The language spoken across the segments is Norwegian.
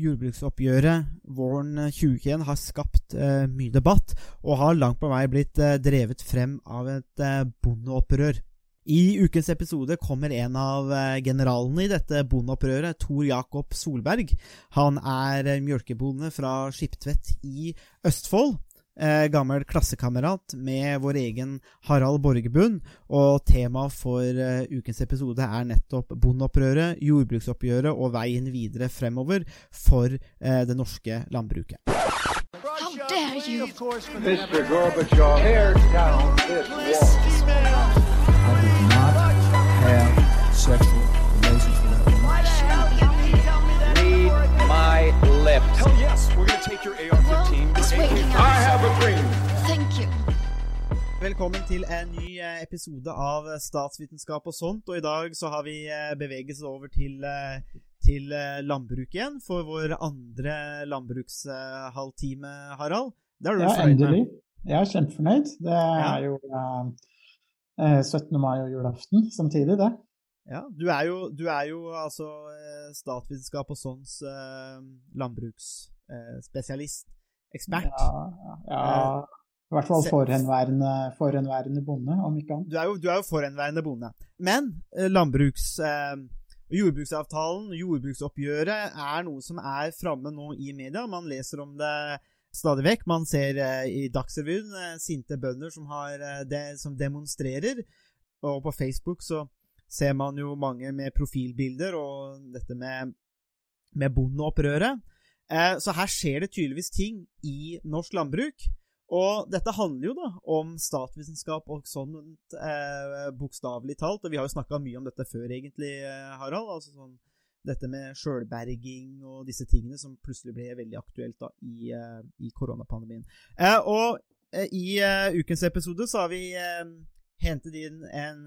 jordbruksoppgjøret våren 2021 har skapt eh, mye debatt, og har langt på vei blitt eh, drevet frem av et eh, bondeopprør. I ukens episode kommer en av eh, generalene i dette bondeopprøret, Tor Jakob Solberg. Han er eh, mjølkebonde fra Skiptvet i Østfold eh, gammel klassekamerat med vår egen Harald Borgebund. Og temaet for eh, ukens episode er nettopp bondeopprøret, jordbruksoppgjøret og veien videre fremover for eh, det norske landbruket. How dare you? Mr. Gorbachev, tear down this wall. I did not have sexual relations with that woman. Read my lips. Velkommen til en ny eh, episode av eh, Statsvitenskap og sånt. Og i dag så har vi eh, beveget oss over til, til landbruk igjen for vår andre landbrukshalvtime, Harald. Det er du Ja, fornøyd med? endelig. Jeg er kjempefornøyd. Det er jo eh, 17. mai og julaften samtidig, det. Ja, du er jo, du er jo altså eh, statsvitenskap og sånns eh, landbruksspesialist. ekspert. Ja, ja, ja. I hvert fall forhenværende, forhenværende bonde, om ikke annet. Du er jo, du er jo forhenværende bonde. Men eh, landbruks... Eh, jordbruksavtalen, jordbruksoppgjøret, er noe som er framme nå i media. Man leser om det stadig vekk. Man ser eh, i Dagsrevyen eh, sinte bønder som, har, eh, det, som demonstrerer. Og på Facebook så ser man jo mange med profilbilder og dette med, med bondeopprøret. Eh, så her skjer det tydeligvis ting i norsk landbruk. Og dette handler jo da om statsvitenskap og sånt, eh, bokstavelig talt. Og vi har jo snakka mye om dette før, egentlig, eh, Harald. Altså sånn dette med sjølberging og disse tingene som plutselig ble veldig aktuelt da i, eh, i koronapandemien. Eh, og eh, i eh, ukens episode så har vi eh, hentet inn en,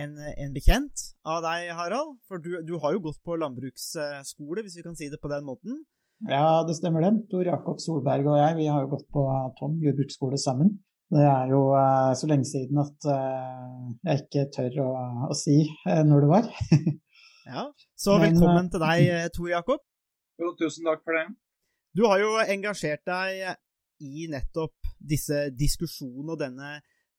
en, en bekjent av deg, Harald. For du, du har jo gått på landbruksskole, hvis vi kan si det på den måten. Ja, det stemmer det. Tor Jakob Solberg og jeg vi har jo gått på Tom jordbruksskole sammen. Det er jo eh, så lenge siden at eh, jeg ikke tør å, å si eh, når det var. Ja. Så Men, velkommen til deg, Tor Jakob. Jo, tusen takk for det. Du har jo engasjert deg i nettopp disse diskusjonene og denne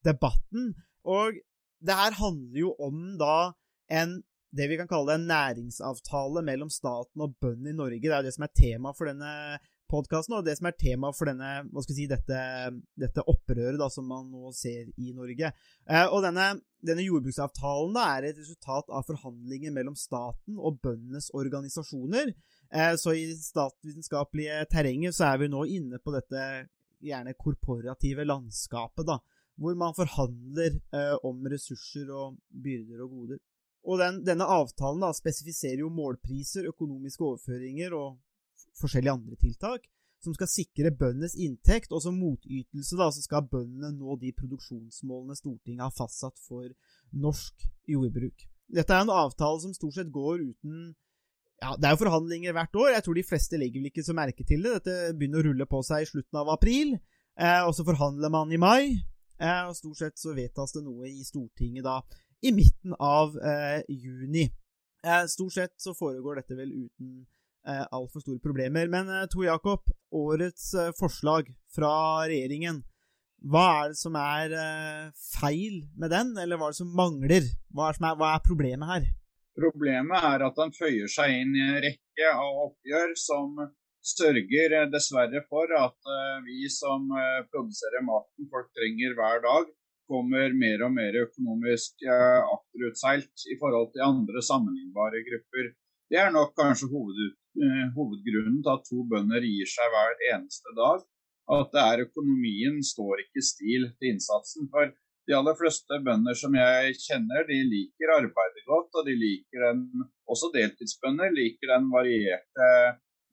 debatten. Og det her handler jo om da en det vi kan kalle en næringsavtale mellom staten og bøndene i Norge. Det er det som er tema for denne podkasten, og det som er tema for denne, hva skal jeg si, dette, dette opprøret da, som man nå ser i Norge. Eh, og denne, denne jordbruksavtalen da, er et resultat av forhandlinger mellom staten og bøndenes organisasjoner. Eh, så i statsvitenskapelige terrenget så er vi nå inne på dette gjerne korporative landskapet, da, hvor man forhandler eh, om ressurser og byrder og goder. Og den, denne avtalen da, spesifiserer jo målpriser, økonomiske overføringer og forskjellige andre tiltak som skal sikre bøndenes inntekt, og som motytelse da, så skal bøndene nå de produksjonsmålene Stortinget har fastsatt for norsk jordbruk. Dette er en avtale som stort sett går uten ja, Det er jo forhandlinger hvert år. Jeg tror de fleste legger vel ikke så merke til det. Dette begynner å rulle på seg i slutten av april, eh, og så forhandler man i mai. Eh, og stort sett så vedtas det noe i Stortinget da i midten av eh, juni. Eh, stort sett så foregår dette vel uten eh, altfor store problemer. Men eh, Tor Jakob, årets eh, forslag fra regjeringen, hva er det som er eh, feil med den, eller hva er det som mangler? Hva er, som er, hva er problemet her? Problemet er at den føyer seg inn i en rekke av oppgjør som sørger eh, dessverre for at eh, vi som eh, produserer maten folk trenger hver dag, kommer mer og mer økonomisk akterutseilt i forhold til andre sammenlignbare grupper. Det er nok kanskje hoved, hovedgrunnen til at to bønder gir seg hver eneste dag. At det er økonomien står ikke stil til innsatsen. For de aller fleste bønder som jeg kjenner, de liker arbeidet godt, og de liker den, også deltidsbønder, liker den varierte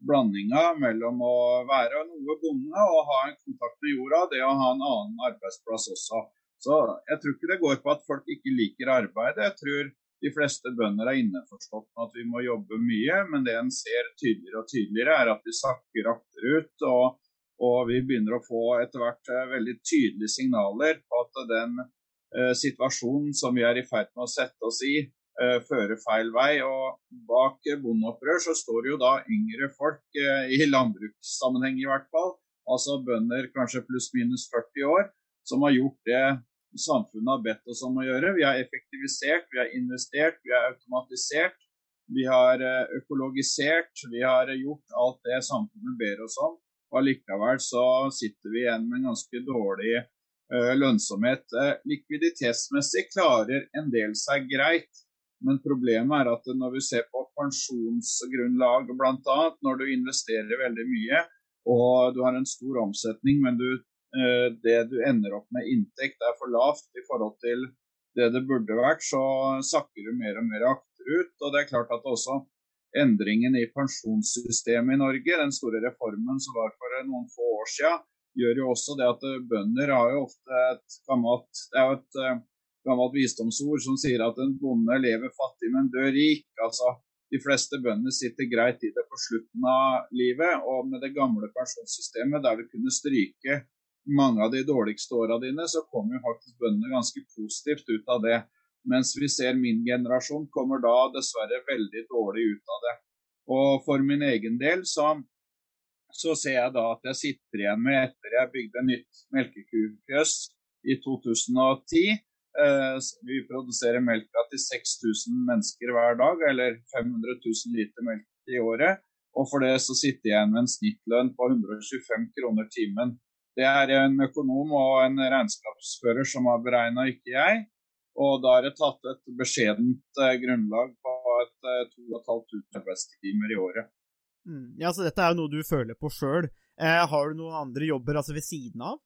blandinga mellom å være noe bonde og ha en kontakt med jorda, det å ha en annen arbeidsplass også. Så jeg tror ikke det går på at folk ikke liker arbeidet. Jeg tror de fleste bønder er innforstått med at vi må jobbe mye, men det en ser tydeligere og tydeligere, er at vi sakker akterut. og og vi begynner å få etter hvert eh, veldig tydelige signaler på at den eh, situasjonen som vi er i ferd med å sette oss i, eh, fører feil vei. Og bak bondeopprør så står jo da yngre folk, eh, i landbrukssammenheng i hvert fall, altså bønder kanskje pluss-minus 40 år, som har gjort det samfunnet har bedt oss om å gjøre. Vi har effektivisert, vi har investert, vi har automatisert. Vi har eh, økologisert, vi har gjort alt det samfunnet ber oss om. Og Allikevel så sitter vi igjen med en ganske dårlig lønnsomhet. Likviditetsmessig klarer en del seg greit, men problemet er at når vi ser på pensjonsgrunnlag bl.a., når du investerer veldig mye og du har en stor omsetning, men du, uh, det du ender opp med inntekt er for lavt i forhold til det det burde vært, så sakker du mer og mer akterut. Og det er klart at også endringen i pensjonssystemet i Norge, den store reformen som var for noen få år siden, gjør jo også det at bønder har jo ofte et gammelt Det er jo et uh, gammelt visdomsord som sier at en bonde lever fattig, men dør rik. Altså, de fleste bøndene sitter greit i det på slutten av livet. Og med det gamle pensjonssystemet der du kunne stryke mange av de dårligste åra dine, så kommer jo faktisk bøndene ganske positivt ut av det. Mens vi ser min generasjon kommer da dessverre veldig dårlig ut av det. Og for min egen del så, så ser jeg da at jeg sitter igjen med, etter jeg bygde nytt melkekufjøs i 2010 eh, Vi produserer melka til 6000 mennesker hver dag, eller 500 000 liter melk i året. Og for det så sitter jeg igjen med en snittlønn på 125 kroner timen. Det er en økonom og en regnskapsfører som har beregna, ikke jeg. Og da er det tatt et beskjedent uh, grunnlag på et uh, 2500 arbeidstimer i året. Mm. Ja, så dette er jo noe du føler på sjøl. Eh, har du noen andre jobber altså ved siden av?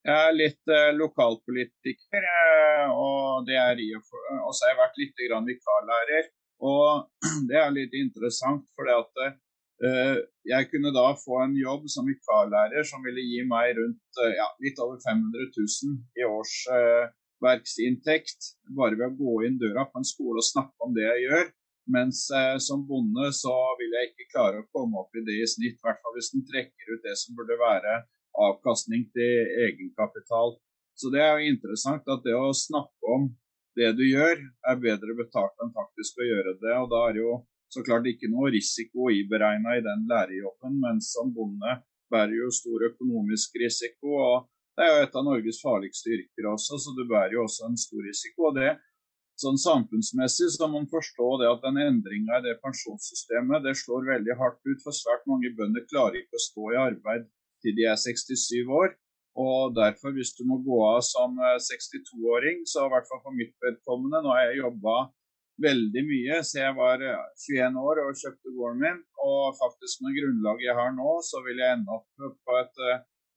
Jeg er litt eh, lokalpolitiker, uh, og det er i og for Og så har jeg vært litt grann vikarlærer. Og det er litt interessant, for eh, jeg kunne da få en jobb som vikarlærer som ville gi meg rundt ja, litt over 500 000 i års eh, bare ved å gå inn døra på en skole og snakke om det jeg gjør. Mens eh, som bonde så vil jeg ikke klare å komme opp i det i snitt, i hvert fall hvis den trekker ut det som burde være avkastning til egenkapital. Så det er jo interessant at det å snakke om det du gjør, er bedre betalt enn faktisk å gjøre det. Og da er det jo så klart ikke noe risiko iberegna i den lærerjobben, men som bonde bærer jo stor økonomisk risiko. og det er jo et av Norges farligste yrker også, så du bærer jo også en stor risiko. og det Sånn Samfunnsmessig så må man forstå det at den endringa i det pensjonssystemet det slår veldig hardt ut. For svært mange bønder klarer ikke å stå i arbeid til de er 67 år. Og derfor, hvis du må gå av som 62-åring, så i hvert fall for mitt vedkommende Nå har jeg jobba veldig mye så jeg var 21 år og kjøpte gården min. Og faktisk med grunnlaget jeg har nå, så vil jeg ende opp på et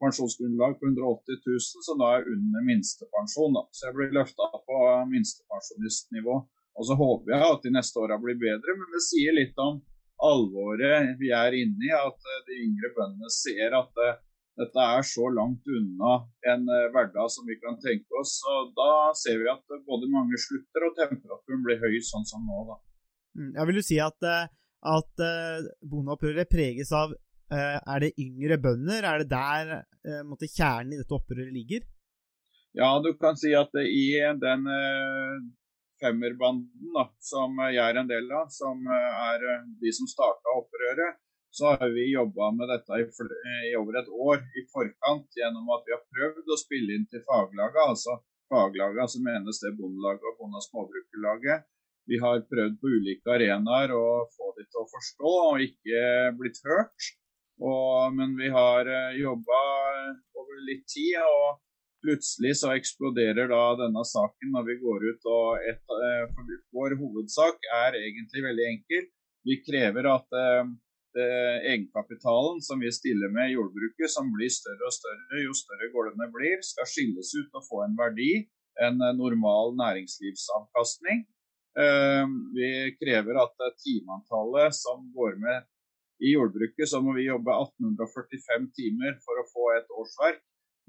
pensjonsgrunnlag på 180 000, som da er under minstepensjon. Da. Så jeg blir løfta på minstepensjonistnivå. Og så håper jeg at de neste åra blir bedre, men det sier litt om alvoret vi er inne i. At eh, de yngre bøndene ser at det, dette er så langt unna en uh, hverdag som vi kan tenke oss. Og da ser vi at både mange slutter, og temperaturen blir høy sånn som nå. da. Mm, jeg vil jo si at, at bondeopprøret preges av Eh, er det yngre bønder? Er det der eh, måtte, kjernen i dette opprøret ligger? Ja, du kan si at i den eh, femmerbanden da, som jeg er en del av, som er de som starta opprøret, så har vi jobba med dette i, i, over et år i forkant gjennom at vi har prøvd å spille inn til faglaget. Altså faglaget, som menes det Bondelaget og Bonde- og småbrukerlaget. Vi har prøvd på ulike arenaer å få de til å forstå og ikke blitt hørt. Og, men vi har eh, jobba over litt tid, og plutselig så eksploderer da denne saken når vi går ut. og et, uh, Vår hovedsak er egentlig veldig enkel. Vi krever at eh, egenkapitalen som vi stiller med i jordbruket, som blir større og større jo større gårdene blir, skal skilles ut og få en verdi, en normal næringslivsavkastning. Vi krever at timeantallet som går med i jordbruket så må vi jobbe 1845 timer for å få et årsverk,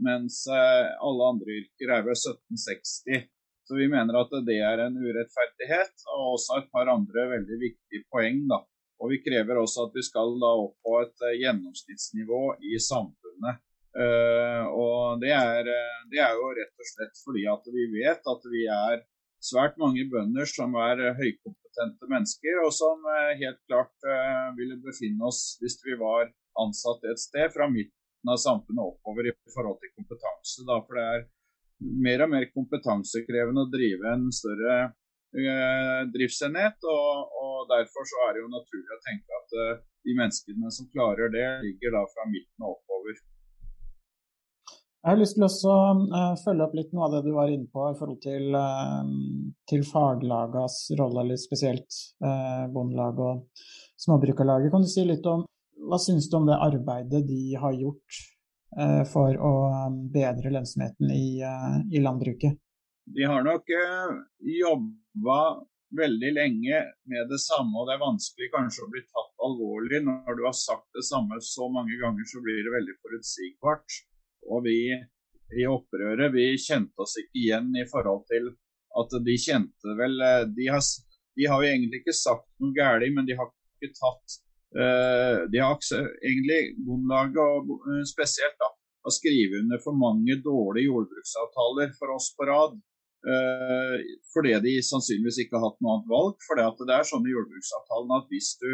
mens eh, alle andre yrker er ved 1760. Så vi mener at det er en urettferdighet, og også et par andre veldig viktige poeng. da. Og vi krever også at vi skal da opp på et eh, gjennomsnittsnivå i samfunnet. Uh, og det er, det er, jo rett og slett fordi at vi vet at vi er svært mange bønder som er eh, høykompetente mennesker, og som eh, helt klart eh, ville befinne oss, hvis vi var ansatt et sted, fra midten av samfunnet oppover i forhold til kompetanse. Da, for det er mer og mer kompetansekrevende å drive en større eh, driftsenhet. Og, og, derfor så er det jo naturlig å tenke at eh, de menneskene som klarer det, ligger da fra midten og oppover. Jeg har lyst til å uh, følge opp litt noe av det du var inne på i forhold til, uh, til faglagas rolle, eller spesielt uh, Bondelaget og Småbrukarlaget. Kan du si litt om hva syns du om det arbeidet de har gjort uh, for å bedre lønnsomheten i, i, landbruket? De har nok uh, jobba veldig lenge med det samme, og det er vanskelig kanskje å bli tatt alvorlig. Når du har sagt det samme så mange ganger, så blir det veldig forutsigbart. Og vi i opprøret vi kjente oss ikke igjen i forhold til at de kjente vel eh, De har, de har jo egentlig ikke sagt noe galt, men de har ikke tatt De har egentlig Bondelaget, og uh, spesielt, da, har skrevet under for mange dårlige jordbruksavtaler for oss på rad. Uh, fordi de sannsynligvis ikke har hatt noe annet valg. For det er sånn i jordbruksavtalen at hvis du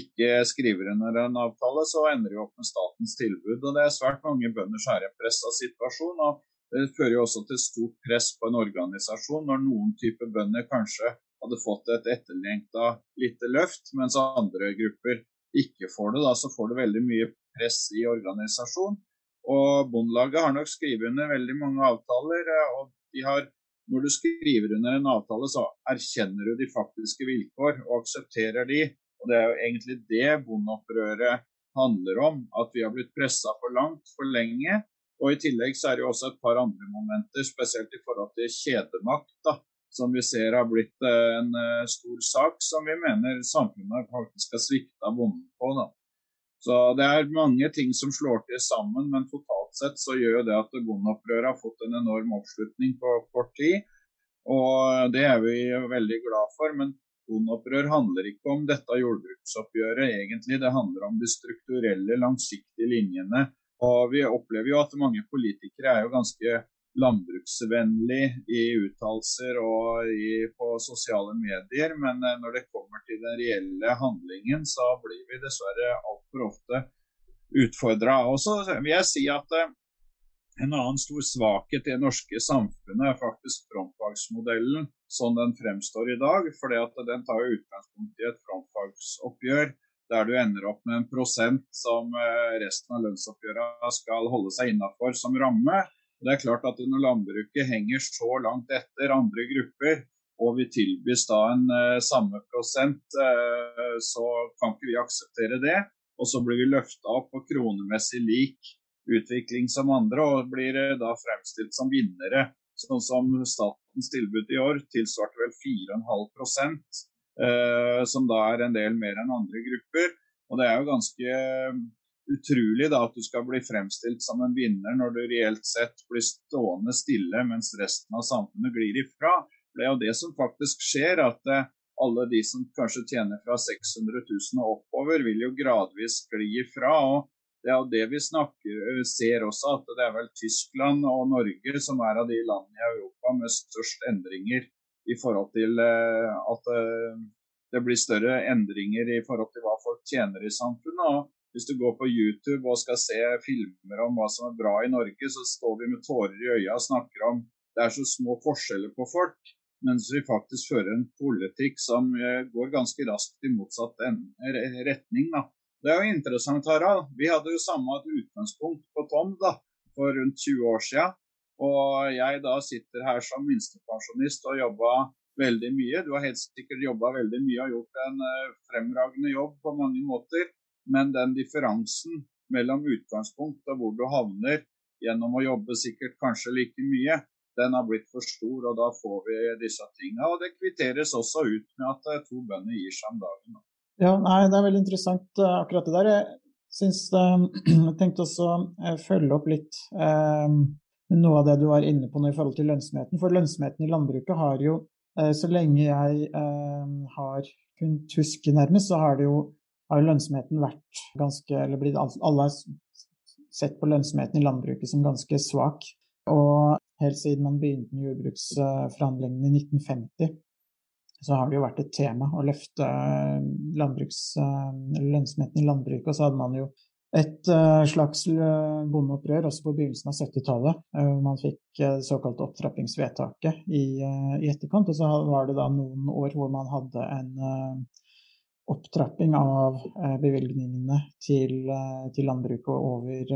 ikke skriver under en avtale, så ender du opp med statens tilbud. og Det er svært mange bønder som er i en pressa situasjon. og Det fører jo også til stort press på en organisasjon når noen type bønder kanskje hadde fått et etterlengta lite løft, mens andre grupper ikke får det. Da, så får du veldig mye press i organisasjonen. Og Bondelaget har nok skrevet under veldig mange avtaler. og de har når du skriver under en avtale, så erkjenner du de faktiske vilkår og aksepterer de. Og Det er jo egentlig det bondeopprøret handler om. At vi har blitt pressa for langt for lenge. Og I tillegg så er det jo også et par andre momenter, spesielt i forhold til kjedemakt, da, som vi ser har blitt eh, en uh, stor sak, som vi mener samfunnet faktisk har svikta bonden på. da. Så Det er mange ting som slår til sammen, men totalt sett så gjør det at bondeopprøret har fått en enorm oppslutning på kort tid. Og det er vi veldig glad for. Men bondeopprør handler ikke om dette jordbruksoppgjøret, egentlig. Det handler om de strukturelle, langsiktige linjene. Og vi opplever jo at mange politikere er jo ganske landbruksvennlig i uttalelser og i, på sosiale medier, men eh, når det kommer til den reelle handlingen, så blir vi dessverre altfor ofte utfordra. Og så vil jeg si at eh, en annen stor svakhet i det norske samfunnet er faktisk frontfagsmodellen sånn den fremstår i dag. fordi at Den tar jo utgangspunkt i et frontfagsoppgjør der du ender opp med en prosent som eh, resten av lønnsoppgjørene skal holde seg innafor som ramme. Det er klart at Når landbruket henger så langt etter andre grupper, og vi tilbys da en uh, samme prosent, uh, så kan ikke vi akseptere det. Og så blir vi løfta opp på kronemessig lik utvikling som andre, og blir eh, da fremstilt som vinnere. Sånn som statens tilbud i år tilsvarte vel 4,5 eh, som da er en del mer enn andre grupper. Og det er jo ganske eh, utrolig da at du skal bli fremstilt som en vinner når du reelt sett blir stående stille mens resten av samfunnet glir ifra. Det er jo det som faktisk skjer, at eh, alle de som kanskje tjener fra 600 000 og oppover, vil jo gradvis gli ifra. og det er jo det vi snakker, eh, ser også, at det er vel Tyskland og Norge som er av de landene i Europa med størst endringer i forhold til eh, at eh, det blir større endringer i forhold til hva folk tjener i samfunnet. og Hvis du går på YouTube og skal se filmer om hva som er bra i Norge, så står vi med tårer i øya og snakker om det er så små forskjeller på folk, mens vi faktisk fører en politikk som går ganske raskt i motsatt retning. Da. Det er jo interessant, Harald. Vi hadde jo samme utgangspunkt på Tom da, for rundt 20 år siden. Og jeg da sitter her som minstepensjonist og jobba veldig mye. Du har helt sikkert jobba veldig mye og gjort en uh, fremragende jobb på mange måter. Men den differansen mellom utgangspunkt og hvor du havner gjennom å jobbe sikkert kanskje like mye, den har blitt for stor, og da får vi disse tingene. Og det kvitteres også ut med at uh, to bønder gir seg om dagen. Ja, nei, Det er veldig interessant uh, akkurat det der. Jeg, synes, uh, jeg tenkte også å følge opp litt noe av det du var inne på nå i forhold til lønnsomheten. For lønnsomheten i landbruket har jo, så lenge jeg har kunnet huske nærmest, så har det jo har jo lønnsomheten vært ganske eller blitt, Alle har sett på lønnsomheten i landbruket som ganske svak. Og helt siden man begynte med jordbruksforhandlingene i 1950, så har det jo vært et tema å løfte lønnsomheten i landbruket. Og så hadde man jo et uh, slags bondeopprør også på begynnelsen av 70-tallet. Uh, man fikk det såkalte opptrappingsvedtaket i, i, etterkant. Og så var det da noen år hvor man hadde en opptrapping av bevilgningene til, til, landbruket over,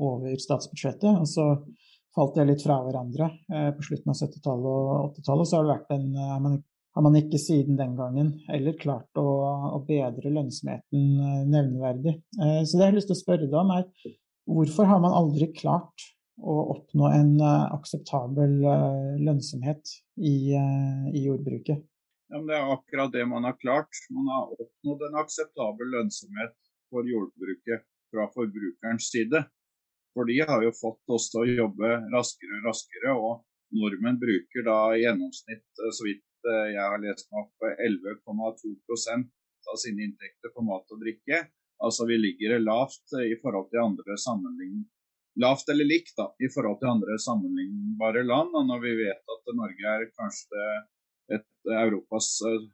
over, statsbudsjettet. Og så falt det litt fra hverandre på slutten av 70-tallet og 80-tallet. Så har det vært en har man ikke siden den gangen heller klart å, å bedre lønnsomheten eh, nevneverdig. Eh, så det jeg har lyst til å spørre deg om, er hvorfor har man aldri klart å oppnå en eh, akseptabel lønnsomhet i, i jordbruket? Ja, det er akkurat det man har klart. Man har oppnådd en akseptabel lønnsomhet for jordbruket fra forbrukerens side. For de har jo fått oss til å jobbe raskere og raskere, og nordmenn bruker da i gjennomsnitt, så vidt Eh, jeg har lest meg opp 11,2% av sine inntekter på mat og drikke. Altså vi ligger lavt i forhold til andre sammenligning lavt eller likt da, i forhold til andre sammenlignbare land. Og når vi vet at Norge er kanskje et Europas eh,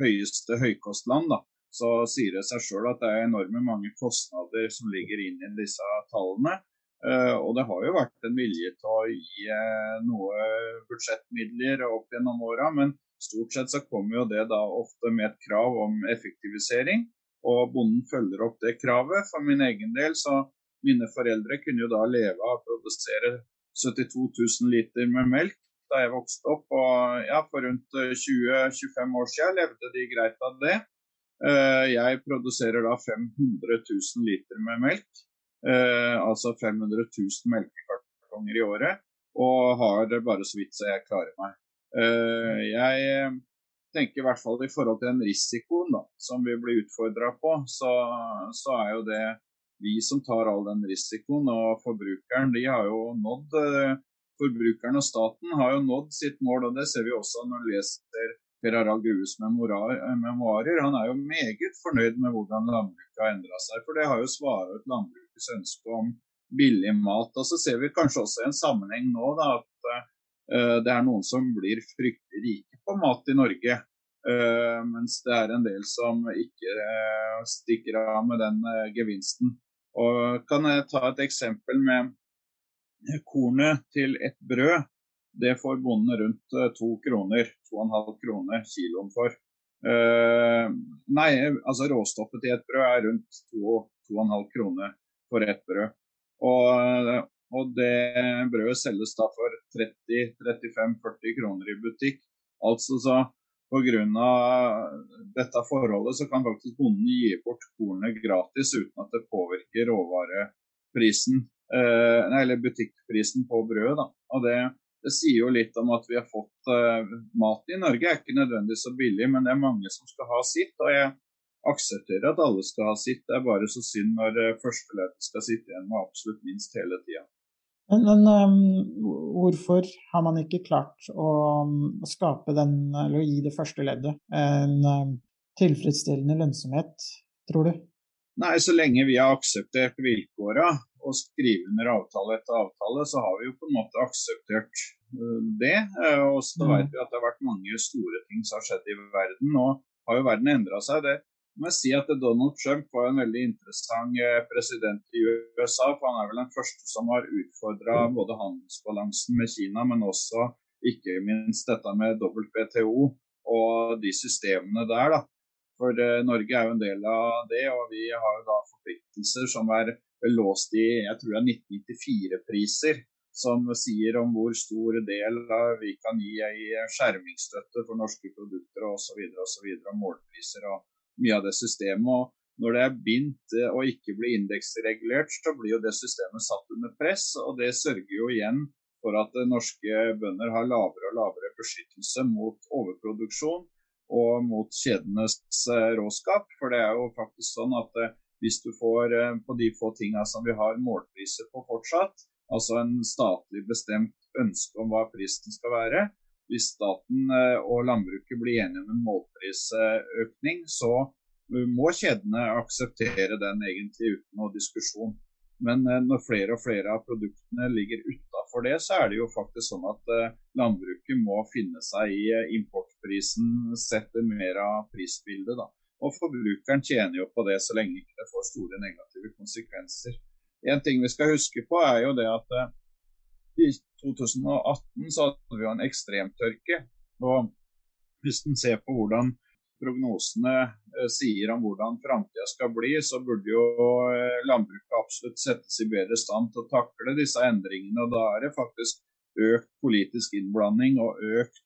høyeste høykostland, da, så sier det seg sjøl at det er enorme mange kostnader som ligger inn i disse tallene. Uh, og det har jo vært en vilje til å gi uh, noe budsjettmidler opp gjennom åra, men stort sett så kommer jo det da ofte med et krav om effektivisering. Og bonden følger opp det kravet. For min egen del så mine foreldre kunne jo da leve av å produsere 72 000 liter med melk da jeg vokste opp. Og ja, for rundt 20-25 år siden levde de greit av det. Uh, jeg produserer da 500 000 liter med melk. Eh, altså 500 000 melkekartonger i året, og har det bare så vidt så jeg klarer meg. Eh, jeg tenker i hvert fall i forhold til den risikoen da, som vi blir utfordra på, så, så, er jo det vi som tar all den risikoen. Og forbrukeren, de har jo nådd eh, Forbrukeren og staten har jo nådd sitt mål, og det ser vi også når vi leser Per Harald Grues memoarer. Han er jo meget fornøyd med hvordan landbruket har endra seg. For det har jo svara ut landbrukets ønske om billig mat. Og så ser vi kanskje også en sammenheng nå da, at uh, det er noen som blir fryktelig rike på mat i Norge. Uh, mens det er en del som ikke uh, stikker av med den gevinsten. Og Kan jeg ta et eksempel med kornet til et brød? Det får bonden rundt eh, to kroner, to og en halv kroner kiloen for. Uh, nei, altså råstoffet til et brød er rundt to, to og en halv kroner for ett brød. Og, og, det brødet selges da for 30-35-40 kroner i butikk. Altså så Pga. dette forholdet så kan faktisk bonden gi bort kornet gratis uten at det påvirker råvareprisen, uh, eller butikkprisen på brød. Da. Og det, det sier jo litt om at vi har fått uh, mat i Norge. er ikke nødvendigvis så billig, men det er mange som skal ha sitt. Og jeg aksepterer at alle skal ha sitt. Det er bare så synd når uh, førsteleddet skal sitte igjen med absolutt minst hele tida. Men, men um, hvorfor har man ikke klart å, å, skape den, eller å gi det første leddet en um, tilfredsstillende lønnsomhet, tror du? Nei, Så lenge vi har akseptert vilkåra og skrive under avtale etter avtale, så har vi jo på en måte akseptert uh, det. Uh, og så mm. vet vi at det har vært mange store ting som har skjedd i verden. Nå har jo verden endra seg. Det må jeg si at Donald Trump var en veldig interessant uh, president i USA. For han er vel den første som har utfordra mm. både handelsbalansen med Kina, men også ikke minst dette med WTO og de systemene der. da. For Norge er jo en del av det, og vi har jo da forpliktelser som er låst i jeg tror det er 1994-priser, som sier om hvor stor del vi kan gi i skjermingsstøtte for norske produkter osv. Og, Og og målpriser og mye av det systemet. og når det er bindt eh, og ikke blir indeksregulert, så blir jo det systemet satt under press. og Det sørger jo igjen for at norske bønder har lavere og lavere beskyttelse mot overproduksjon og mot kjedenes eh, råskap. For det er jo faktisk sånn at eh, hvis du får eh, på de få tingene som vi har målpriser på fortsatt, altså en statlig bestemt ønske om hva prisen skal være. Hvis staten eh, og landbruket blir enige om en målprisøkning, så må kjedene akseptere den egentlig uten noe diskusjon. Men eh, når flere og flere av produktene ligger utafor det, så er det jo faktisk sånn at eh, landbruket må finne seg i eh, importprisen, sette mer av prisbildet. da. Og forbrukeren tjener jo på det så lenge ikke det får store negative konsekvenser. En ting vi skal huske på er jo det at eh, i 2018 så hadde vi jo en ekstremtørke. Og hvis en ser på hvordan prognosene eh, sier om hvordan framtida skal bli, så burde jo eh, landbruket absolutt settes i bedre stand til å takle disse endringene. og Da er det faktisk økt politisk innblanding og økt,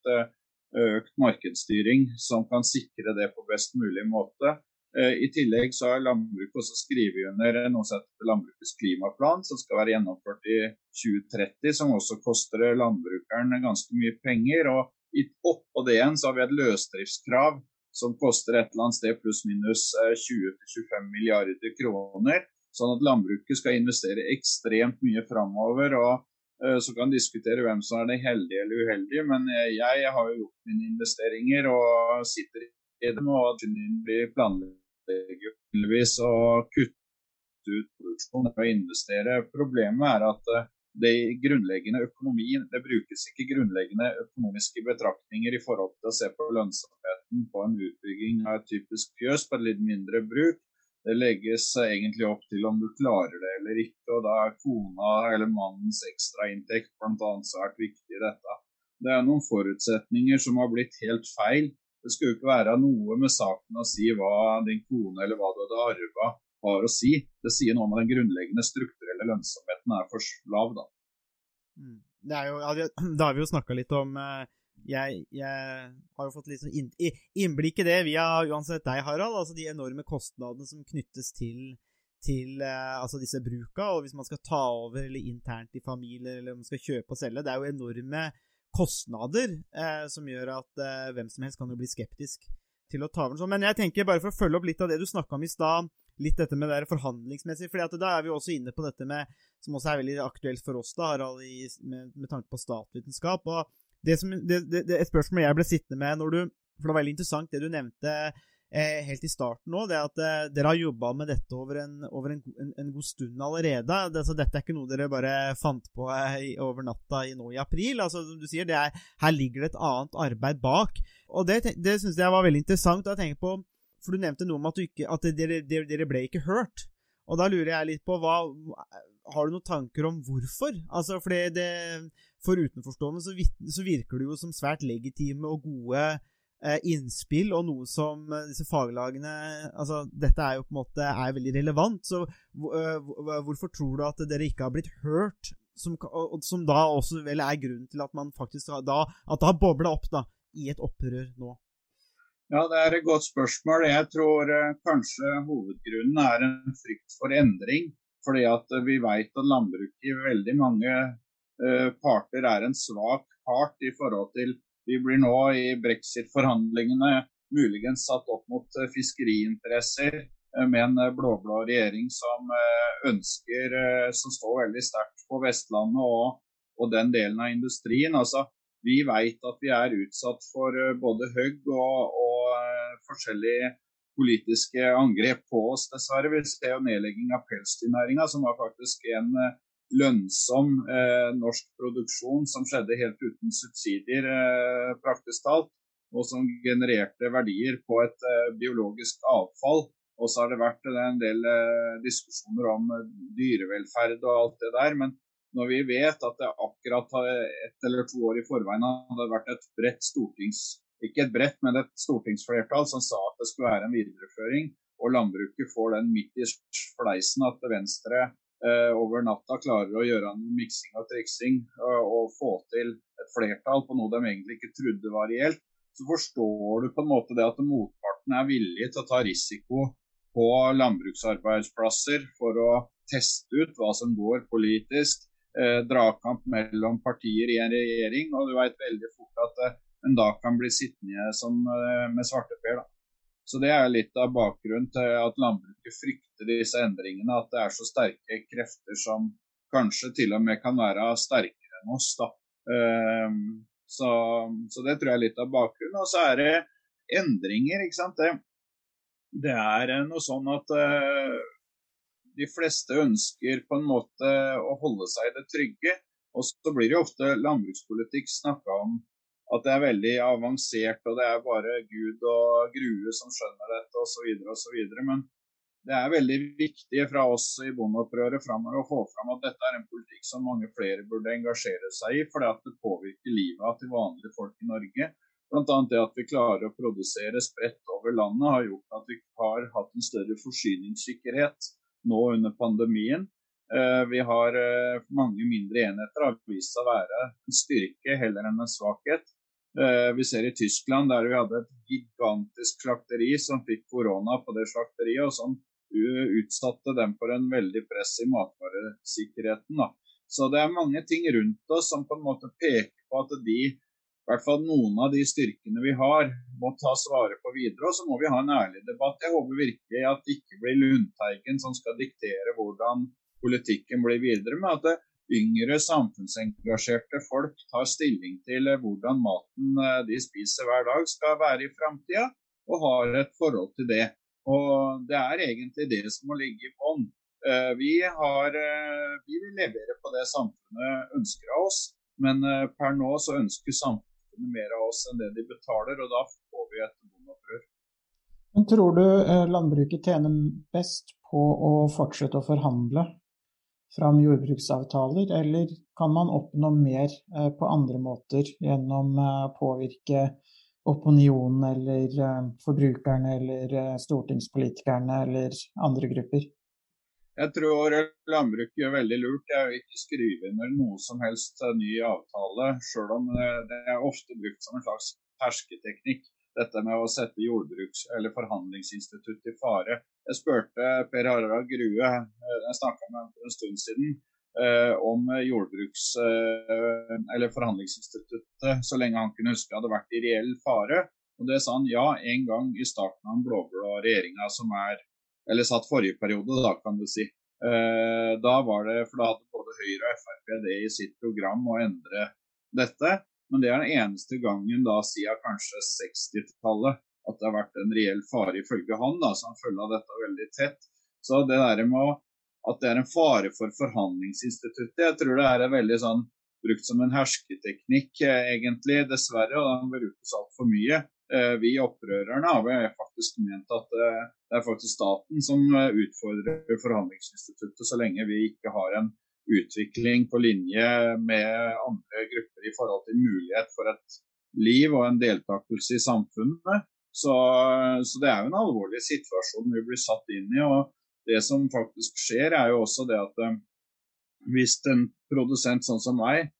økt markedsstyring som kan sikre det på best mulig måte. I tillegg så har landbruket også skrevet under noe som heter Landbrukets klimaplan, som skal være gjennomført i 2030, som også koster landbrukeren ganske mye penger. og Oppå det igjen så har vi et løsdriftskrav som koster et eller annet sted pluss-minus 20-25 eh, milliarder kroner. Sånn at landbruket skal investere ekstremt mye framover. og Så kan diskutere hvem som er den heldige eller uheldige, men jeg har jo gjort mine investeringer og sitter i dem. Og vi planlegger å kutte ut produksjonen og investere. Problemet er at uh, det grunnleggende økonomien, det brukes ikke grunnleggende økonomiske betraktninger i forhold til å se på lønnsomheten på en utbygging av et typisk fjøs på et litt mindre bruk. Det legges egentlig opp til om du klarer det eller ikke, og da er kona eller mannens ekstrainntekt bl.a. svært viktig i dette. Det er noen forutsetninger som har blitt helt feil. Det skulle jo ikke være noe med saken å si hva din kone eller hva du hadde arva har å si. Det sier noe om at den grunnleggende strukturelle lønnsomheten er for lav, da. Mm. Jo, ja, da har vi jo snakka litt om eh, jeg, jeg, har jo fått litt sånn innblikk i det via uansett deg, Harald. Altså de enorme kostnadene som knyttes til, til uh, altså disse bruka. Og hvis man skal ta over eller internt i familier, eller om man skal kjøpe og selge. Det er jo enorme kostnader uh, som gjør at uh, hvem som helst kan jo bli skeptisk til å ta over sånn. Men jeg tenker bare for å følge opp litt av det du snakka om i stad, litt dette med det forhandlingsmessige. fordi da er vi også inne på dette med, som også er veldig aktuelt for oss, da, Harald, med, med, tanke på statsvitenskap. og det som, det, det, Et spørsmål jeg ble sittende med når du For det var veldig interessant det du nevnte eh, helt i starten nå, det at eh, dere har jobba med dette over en, over en, en, en god stund allerede. Det, altså, dette er ikke noe dere bare fant på eh, over natta i, nå i april. altså som du sier, er, Her ligger det et annet arbeid bak. og Det, det syns jeg var veldig interessant. å tenke på for du nevnte noe om at, ikke, at dere, dere, ble ikke hørt. Og da lurer jeg litt på hva Har du noen tanker om hvorfor? Altså, fordi det For utenforstående så, så virker det jo som svært legitime og gode eh, innspill, og noe som eh, disse faglagene Altså, dette er jo på en måte er veldig relevant. Så uh, hvorfor tror du at dere ikke har blitt hørt? Som, som da også vel er grunnen til at man faktisk da, at det har bobla opp da, i et opprør nå? Ja, Det er et godt spørsmål. Jeg tror eh, kanskje hovedgrunnen er en frykt for endring. Fordi at vi vet at landbruket i veldig mange eh, parter er en svak part i forhold til Vi blir nå i brexit-forhandlingene muligens satt opp mot eh, fiskeriinteresser eh, med en eh, blå-blå regjering som ønsker, som står veldig sterkt på Vestlandet og, og den delen av industrien. Altså, vi vet at vi er utsatt for både hugg og, og forskjellige politiske angrep på oss, dessverre. Vi ser jo nedlegging av pelsdyrnæringa, som var faktisk en eh, lønnsom eh, norsk produksjon som skjedde helt uten subsidier, eh, praktisk talt. Og som genererte verdier på et eh, biologisk avfall. Og så har det vært en del eh, diskusjoner om eh, dyrevelferd og alt det der. Men når vi vet at det akkurat ett eller to år i forveien hadde vært et bredt stortings ikke et bredt, men et stortingsflertall som sa at det skulle være en videreføring. Og landbruket får den midt i fleisen at Venstre eh, over natta klarer å gjøre noe miksing og triksing og, eh, og få til et flertall på noe de egentlig ikke trodde var reelt. Så forstår du på en måte det at motparten er villig til å ta risiko på landbruksarbeidsplasser for å teste ut hva som går politisk. Eh, dragkamp mellom partier i en regjering. Og du vet veldig fort at eh, en da kan bli sittende som, eh, med svarteper. Da. Så Det er litt av bakgrunnen til at landbruket frykter disse endringene. At det er så sterke krefter som kanskje til og med kan være sterkere enn oss. Da. Um, så, så, det tror jeg er litt av bakgrunnen. Og så er det endringer, ikke sant. Det, det er noe sånn at uh, de fleste ønsker på en måte å holde seg i det trygge. Og så blir det ofte landbrukspolitikk snakka om at det er veldig avansert, og det er bare Gud og Grue som skjønner dette, osv. osv. Men det er veldig viktig fra oss i bondeopprøret framover å få fram at dette er en politikk som mange flere burde engasjere seg i, at det påvirker livet til vanlige folk i Norge. Bl.a. det at vi klarer å produsere spredt over landet, har gjort at vi har hatt en større forsyningssikkerhet nå under pandemien. Eh, vi har eh, mange mindre enheter, har vist seg å være en styrke heller enn en svakhet. Eh, vi ser i Tyskland der vi hadde et gigantisk slakteri som fikk korona på det slakteriet, og som utsatte dem for en veldig press i matvaresikkerheten. Så det er mange ting rundt oss som på en måte peker på at de i hvert fall noen av de styrkene vi har, må tas vare på videre. Og så må vi ha en ærlig debatt. Jeg håper virkelig at det ikke blir Lundteigen som skal diktere hvordan politikken blir videre, men at det yngre samfunnsengasjerte folk tar stilling til hvordan maten eh, de spiser hver dag skal være i framtida, og har et forhold til det. Og Det er egentlig det som må ligge i bånn. Eh, vi, eh, vi vil levere på det samfunnet ønsker av oss, men per nå så ønsker samfunnet mer av oss enn det de betaler, og da får vi et bondeopprør. Men tror du eh, landbruket tjener best på å fortsette å forhandle fram jordbruksavtaler, eller kan man oppnå mer eh, på andre måter gjennom å eh, påvirke opinionen eller forbrukerne eller stortingspolitikerne eller andre grupper? Jeg tror landbruket gjør veldig lurt Jeg å ikke skrive under noe som helst ny avtale, sjøl om det er ofte brukt som en slags hersketeknikk. Dette med å sette jordbruks- eller forhandlingsinstituttet i fare. Jeg spurte Per Harald Grue, eh, jeg snakka med for en stund siden, eh, om jordbruks- eh, eller forhandlingsinstituttet, så lenge han kunne huske, hadde vært i reell fare. Og det sa han ja, en gang i starten av den blå-blå regjeringa som er eller satt forrige periode, da, kan du si. Da var det, for da hadde både Høyre og Frp det i sitt program å endre dette. Men det er den eneste gangen da siden kanskje 60-tallet at det har vært en reell fare ifølge han. da, Så han følger dette veldig tett. Så det der med at det er en fare for forhandlingsinstituttet, jeg tror det er veldig sånn brukt som en hersketeknikk, eh, egentlig, dessverre. Og den brukes altfor mye. Eh, vi opprørerne har faktisk ment at eh, det er faktisk staten som utfordrer forhandlingsinstituttet, så lenge vi ikke har en utvikling på linje med andre grupper i forhold til mulighet for et liv og en deltakelse i samfunnet. Så, så det er jo en alvorlig situasjon vi blir satt inn i. og Det som faktisk skjer, er jo også det at hvis en produsent sånn som meg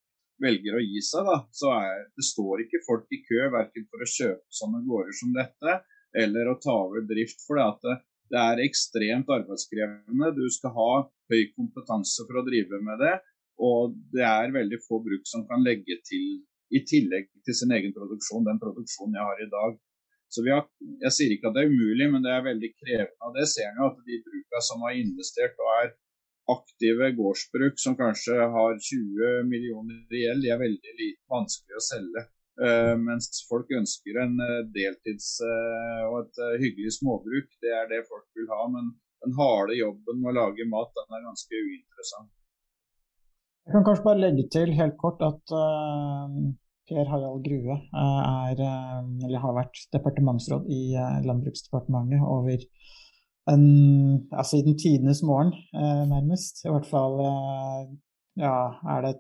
velger å gi seg, da, så er, det står ikke folk i kø verken for å kjøpe sånne gårder som dette, eller å ta over drift. For det, det er ekstremt arbeidskrevende. Du skal ha høy kompetanse for å drive med det. Og det er veldig få bruk som kan legge til, i tillegg til sin egen produksjon, den produksjonen jeg har i dag. Så har, Jeg sier ikke at det er umulig, men det er veldig krevende. og Det ser en jo at de brukene som har investert og er aktive gårdsbruk som kanskje har 20 millioner i gjeld, de er veldig vanskelig å selge. Uh, mens folk ønsker en uh, deltids uh, og et hyggelig småbruk. Det er det folk vil ha. Men den harde jobben med å lage mat, den er ganske uinteressant. Jeg kan kanskje bare legge til helt kort at Per Harald Grue er, eller har vært departementsråd i Landbruksdepartementet over en, ja, siden tidenes morgen, eh, nærmest. I hvert fall eh, ja, er det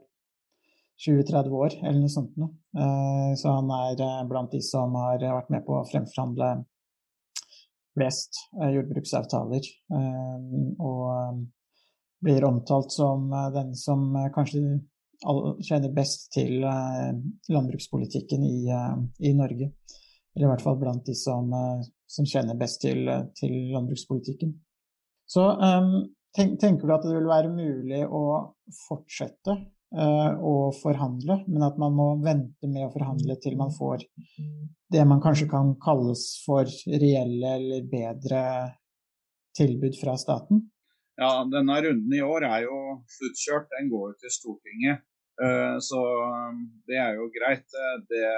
20-30 år, eller noe sånt noe. Eh, så han er eh, blant de som har vært med på å fremforhandle flest eh, jordbruksavtaler. Og blir omtalt som den som kanskje kjenner best til landbrukspolitikken i, i Norge. Eller i hvert fall blant de som, som kjenner best til, til landbrukspolitikken. Så tenker du at det vil være mulig å fortsette å forhandle, men at man må vente med å forhandle til man får det man kanskje kan kalles for reelle eller bedre tilbud fra staten? Ja, denne runden i år er jo sluttkjørt. Den går jo til Stortinget. Så det er jo greit. Det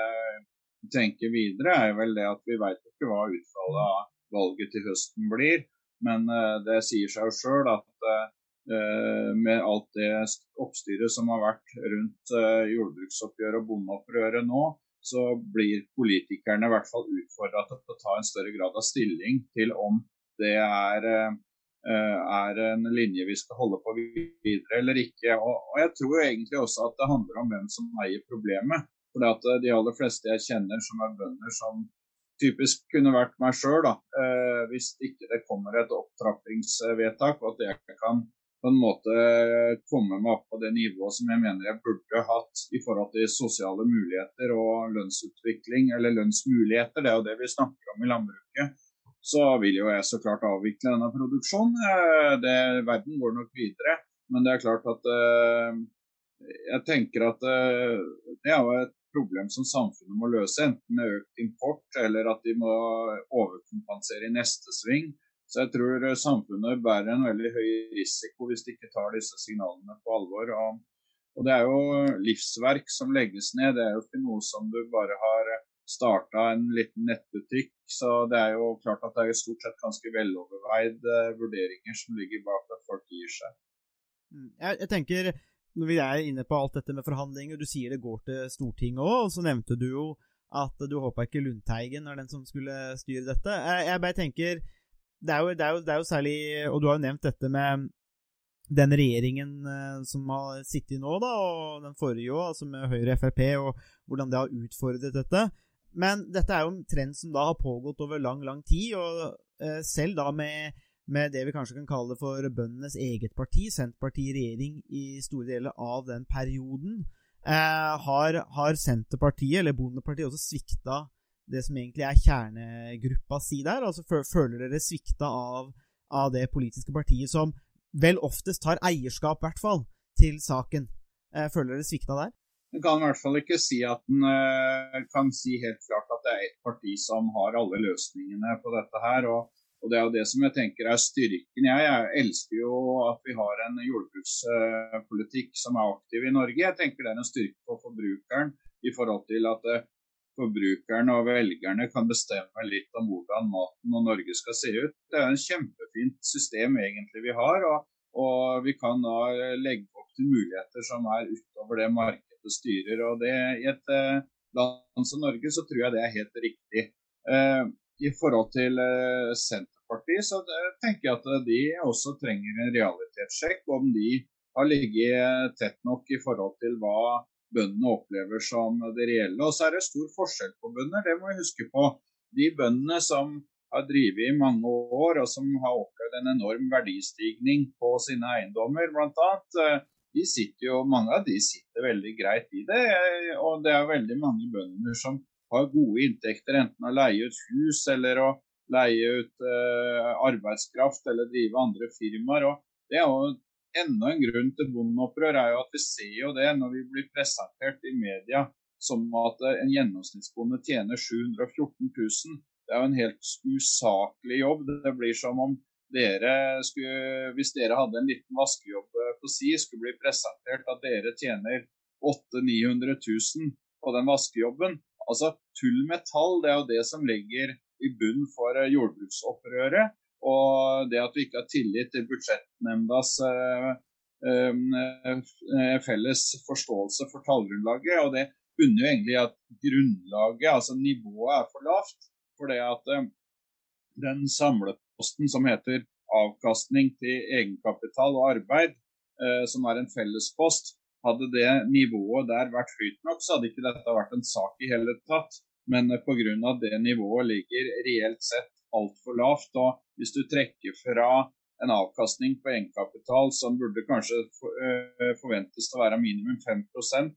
tenker videre, er vel det at vi vet ikke hva utfallet av valget til høsten blir. Men det sier seg jo sjøl at med alt det oppstyret som har vært rundt uh, jordbruksoppgjøret og bondeopprøret nå, så blir politikerne i hvert fall utfordra til å ta en større grad av stilling til om det er, uh, er en linje vi skal holde på videre eller ikke. Og, jeg tror egentlig også at det handler om hvem som eier problemet. For at de aller fleste jeg kjenner som er bønder, som typisk kunne vært meg sjøl, eh, hvis ikke det kommer et opptrappingsvedtak, og at jeg kan på en måte komme meg opp på det nivået som jeg mener jeg burde hatt i forhold til sosiale muligheter og lønnsutvikling, eller lønnsmuligheter, det er jo det vi snakker om i landbruket, så vil jo jeg så klart avvikle denne produksjonen. Eh, det, verden går nok videre, men det er klart at eh, jeg tenker at eh, det er jo et problem som samfunnet må løse, enten med økt import eller at de må overkompensere i neste sving. Så jeg tror samfunnet bærer en veldig høy risiko hvis de ikke tar disse signalene på alvor. Og, og det er jo livsverk som legges ned, det er jo ikke noe som du bare har starta en liten nettbutikk. Så det er jo klart at det er stort sett ganske veloverveid vurderinger som ligger bak at folk gir seg. Mm, jeg, jeg tenker når vi er inne på alt dette med forhandlinger, du sier det går til Stortinget òg, og så nevnte du jo at du håpa ikke Lundteigen er den som skulle styre dette. Jeg, jeg bare tenker det er, jo, det, er jo, det er, jo, særlig Og du har jo nevnt dette med den regjeringen eh, som har sittet nå, da, og den forrige òg, altså med Høyre og Frp, og hvordan det har utfordret dette. Men dette er jo en trend som da har pågått over lang, lang tid, og eh, selv da med med det vi kanskje kan kalle for bøndenes eget parti, Senterpartiet i regjering i store deler av den perioden, eh, har, har, Senterpartiet, eller Bondepartiet, også svikta det som egentlig er kjernegruppa si der? Altså Føler dere svikta av, av, det politiske partiet som vel oftest har eierskap, i hvert fall, til saken? Eh, føler dere svikta der? En kan i hvert fall ikke si at en uh, kan si helt klart at det er et parti som har alle løsningene på dette her. og og Det er jo det som jeg tenker er styrken. Jeg, jeg elsker jo at vi har en jordbrukspolitikk som er aktiv i Norge. Jeg tenker det er en styrke for forbrukeren i forhold til at eh, forbrukerne og velgerne kan bestemme litt om hvordan maten og Norge skal se ut. Det er en kjempefint system egentlig vi har. og, og vi kan da legge opp til muligheter som er utover det markedet styrer. og det I et eh, land som Norge så tror jeg det er helt riktig. Eh, i forhold til eh, Senterpartiet, så det, tenker jeg at eh, de også trenger en realitetssjekk. Om de har ligget tett nok i forhold til hva bøndene opplever som det reelle. Og så er det stor forskjell på bønder, det må vi huske på. De bøndene som har drevet i mange år og som har opplevd en enorm verdistigning på sine eiendommer, bl.a. annet, de sitter jo, mange av de sitter veldig greit i det. Og det er veldig mange bønder som har gode inntekter, enten å leie ut hus eller å leie ut uh, arbeidskraft eller drive andre firmaer. og Det er jo enda en grunn til bondeopprør er jo at vi ser jo det når vi blir presentert i media som at eh, en gjennomsnittsbonde tjener 714 000. Det er jo en helt usaklig jobb. Det blir som om dere skulle, hvis dere hadde en liten vaskejobb eh, på si, skulle bli presentert at dere tjener 800 000-900 000 på den vaskejobben. Altså, Tull med tall det er jo det som ligger i bunn for eh, jordbruksopprøret. Og det at vi ikke har tillit til budsjettnemndas uh, uh, felles forståelse for tallgrunnlaget. Og det bunner jo egentlig at grunnlaget, altså nivået, er for lavt. For det at den samleposten som heter avkastning til egenkapital og arbeid, som er en fellespost, hadde det nivået der vært høyt nok, så hadde ikke dette vært en sak i hele tatt. Men eh, pga. det nivået ligger reelt sett altfor lavt. Og hvis du trekker fra en avkastning på egenkapital som burde kanskje eh, forventes til å være minimum 5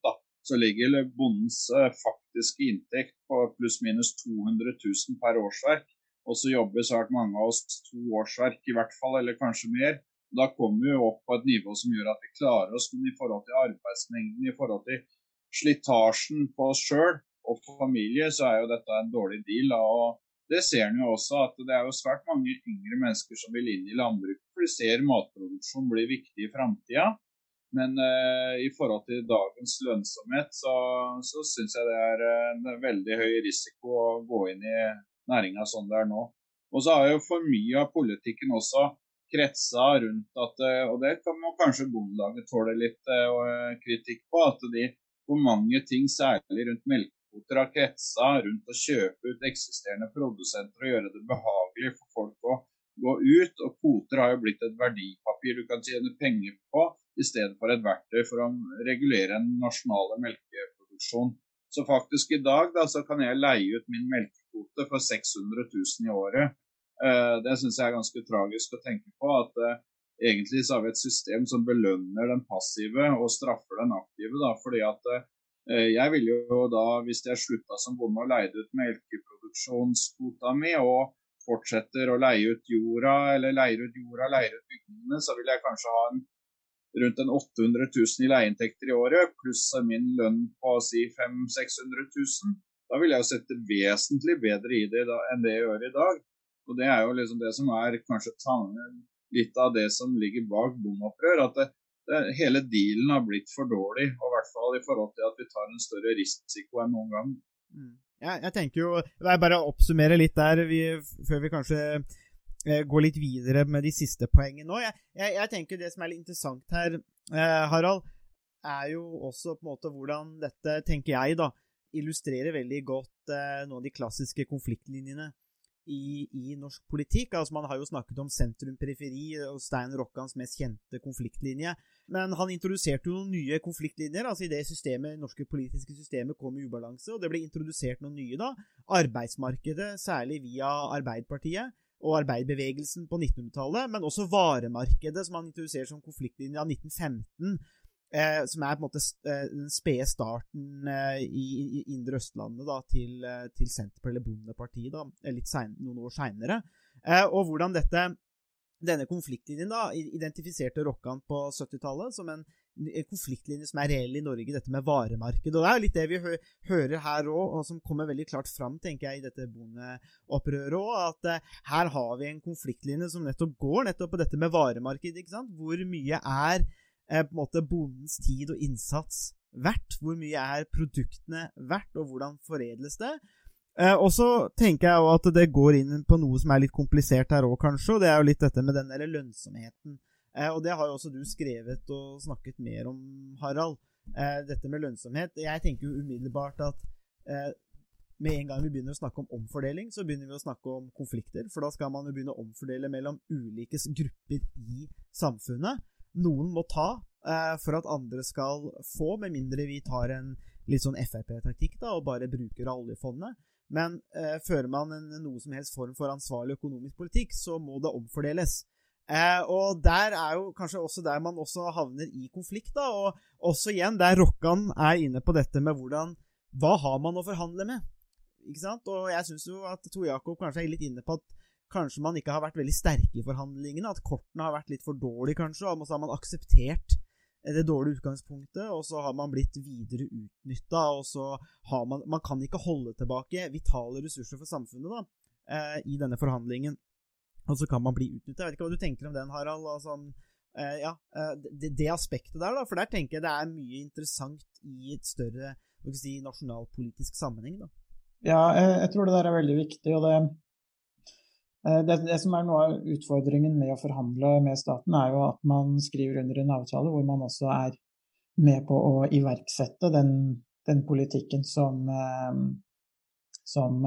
da, så ligger bondens eh, faktiske inntekt på pluss-minus 200 000 per årsverk. Og så jobber svært mange av oss to årsverk i hvert fall, eller kanskje mer. Da kommer vi opp på et nivå som gjør at vi klarer oss, men i forhold til arbeidsmengden, i forhold til slitasjen på oss sjøl og familie, så er jo dette en dårlig deal. Og det ser en jo også, at det er jo svært mange yngre mennesker som vil inn i landbruket, for de ser matproduksjon blir viktig i framtida. Men uh, i forhold til dagens lønnsomhet, så, så syns jeg det er en veldig høy risiko å gå inn i næringa som det er nå. Og så har jo for mye av politikken også kretsa rundt at eh, Og det kan man kanskje Bondelaget tåle litt uh, kritikk på. At de for mange ting, særlig rundt melkekvoter, har kretsa rundt å kjøpe ut eksisterende produsenter og gjøre det behagelig for folk å gå ut. Og kvoter har jo blitt et verdipapir du kan tjene penger på, i stedet for et verktøy for å regulere en nasjonale melkeproduksjon. Så faktisk i dag da, så kan jeg leie ut min melkekvote for 600 000 i året. Eh, det syns jeg er ganske tragisk å tenke på. at eh, Egentlig så har vi et system som belønner den passive og straffer den aktive. Da, fordi at eh, jeg ville jo da, hvis jeg slutta som bonde og leide ut melkeproduksjonskvota mi, og fortsetter å leie ut jorda, eller leier ut jorda, leier ut bygningene, så vil jeg kanskje ha en rundt en 800 000 i leieinntekter i året, pluss min lønn på si 500 600 000, da vil jeg jo sette vesentlig bedre i det da, enn det jeg gjør i dag. Og Det er jo liksom det som er kanskje litt av det som ligger bak bondeopprør. At det, hele dealen har blitt for dårlig, og i hvert fall i forhold til at vi tar en større risiko enn noen gang. Mm. Ja, jeg tenker jo Jeg bare oppsummere litt der vi, før vi kanskje Eh, går litt videre med de siste poengene nå. Jeg, jeg, jeg, tenker Det som er litt interessant her, eh, Harald, er jo også på en måte hvordan dette, tenker jeg, da, illustrerer veldig godt eh, noen av de klassiske konfliktlinjene i, i, norsk politikk. Altså Man har jo snakket om sentrum-periferi og Stein Rokkans mest kjente konfliktlinje. Men han introduserte jo noen nye konfliktlinjer. altså I det systemet, norske politiske systemet kom i ubalanse, og det ble introdusert noen nye da. Arbeidsmarkedet, særlig via Arbeiderpartiet og arbeiderbevegelsen på 1900-tallet, men også varemarkedet, som han introduserer som konfliktlinje av 1915. Eh, som er på en måte eh, den spede starten eh, i, i, Indre Østlandet da, til, eh, til Senterpartiet, eller Bondepartiet, da, litt sen, noen år seinere. Eh, og hvordan dette, denne konfliktlinjen da, identifiserte Rokkan på 70-tallet som en en konfliktlinje som er reell i Norge, dette med varemarked. Og Det er litt det vi hø hører her òg, og som kommer veldig klart fram tenker jeg, i dette bondeopprøret òg. At eh, her har vi en konfliktlinje som nettopp går nettopp på dette med varemarked. ikke sant? Hvor mye er uh, på en måte bondens tid og innsats verdt? Hvor mye er produktene verdt, og hvordan foredles det? Eh, og så tenker jeg at det går inn på noe som er litt komplisert her òg, kanskje. Og det er jo litt dette med den der lønnsomheten Eh, og det har jo også du skrevet og snakket mer om, Harald. Eh, dette med lønnsomhet. Jeg tenker jo umiddelbart at eh, med en gang vi begynner å snakke om omfordeling, så begynner vi å snakke om konflikter. For da skal man jo begynne å omfordele mellom ulike grupper i samfunnet. Noen må ta eh, for at andre skal få, med mindre vi tar en litt sånn Frp-taktikk da, og bare bruker av oljefondet. Men eh, fører man en, noe som helst form for ansvarlig økonomisk politikk, så må det omfordeles. Eh, og der er jo kanskje også der man også havner i konflikt, da. Og også igjen der Rokkan er inne på dette med hvordan Hva har man å forhandle med? Ikke sant? Og jeg syns jo at Tor Jakob kanskje er litt inne på at kanskje man ikke har vært veldig sterke i forhandlingene. At kortene har vært litt for dårlige, kanskje. Og så har man akseptert det dårlige utgangspunktet, og så har man blitt videre utnytta. Og så har man Man kan ikke holde tilbake vitale ressurser for samfunnet da, eh, i denne forhandlingen og så kan man bli utnyttet. Jeg vet ikke hva du tenker om den, Harald. Altså, eh, ja, eh, det, det, aspektet der, da. For der tenker jeg det er mye interessant i et større si, nasjonalpolitisk sammenheng. da. Ja, jeg, jeg, tror det der er veldig viktig. og det, eh, det, det, som er noe av utfordringen med å forhandle med staten, er jo at man skriver under en avtale hvor man også er med på å iverksette den, den politikken som, som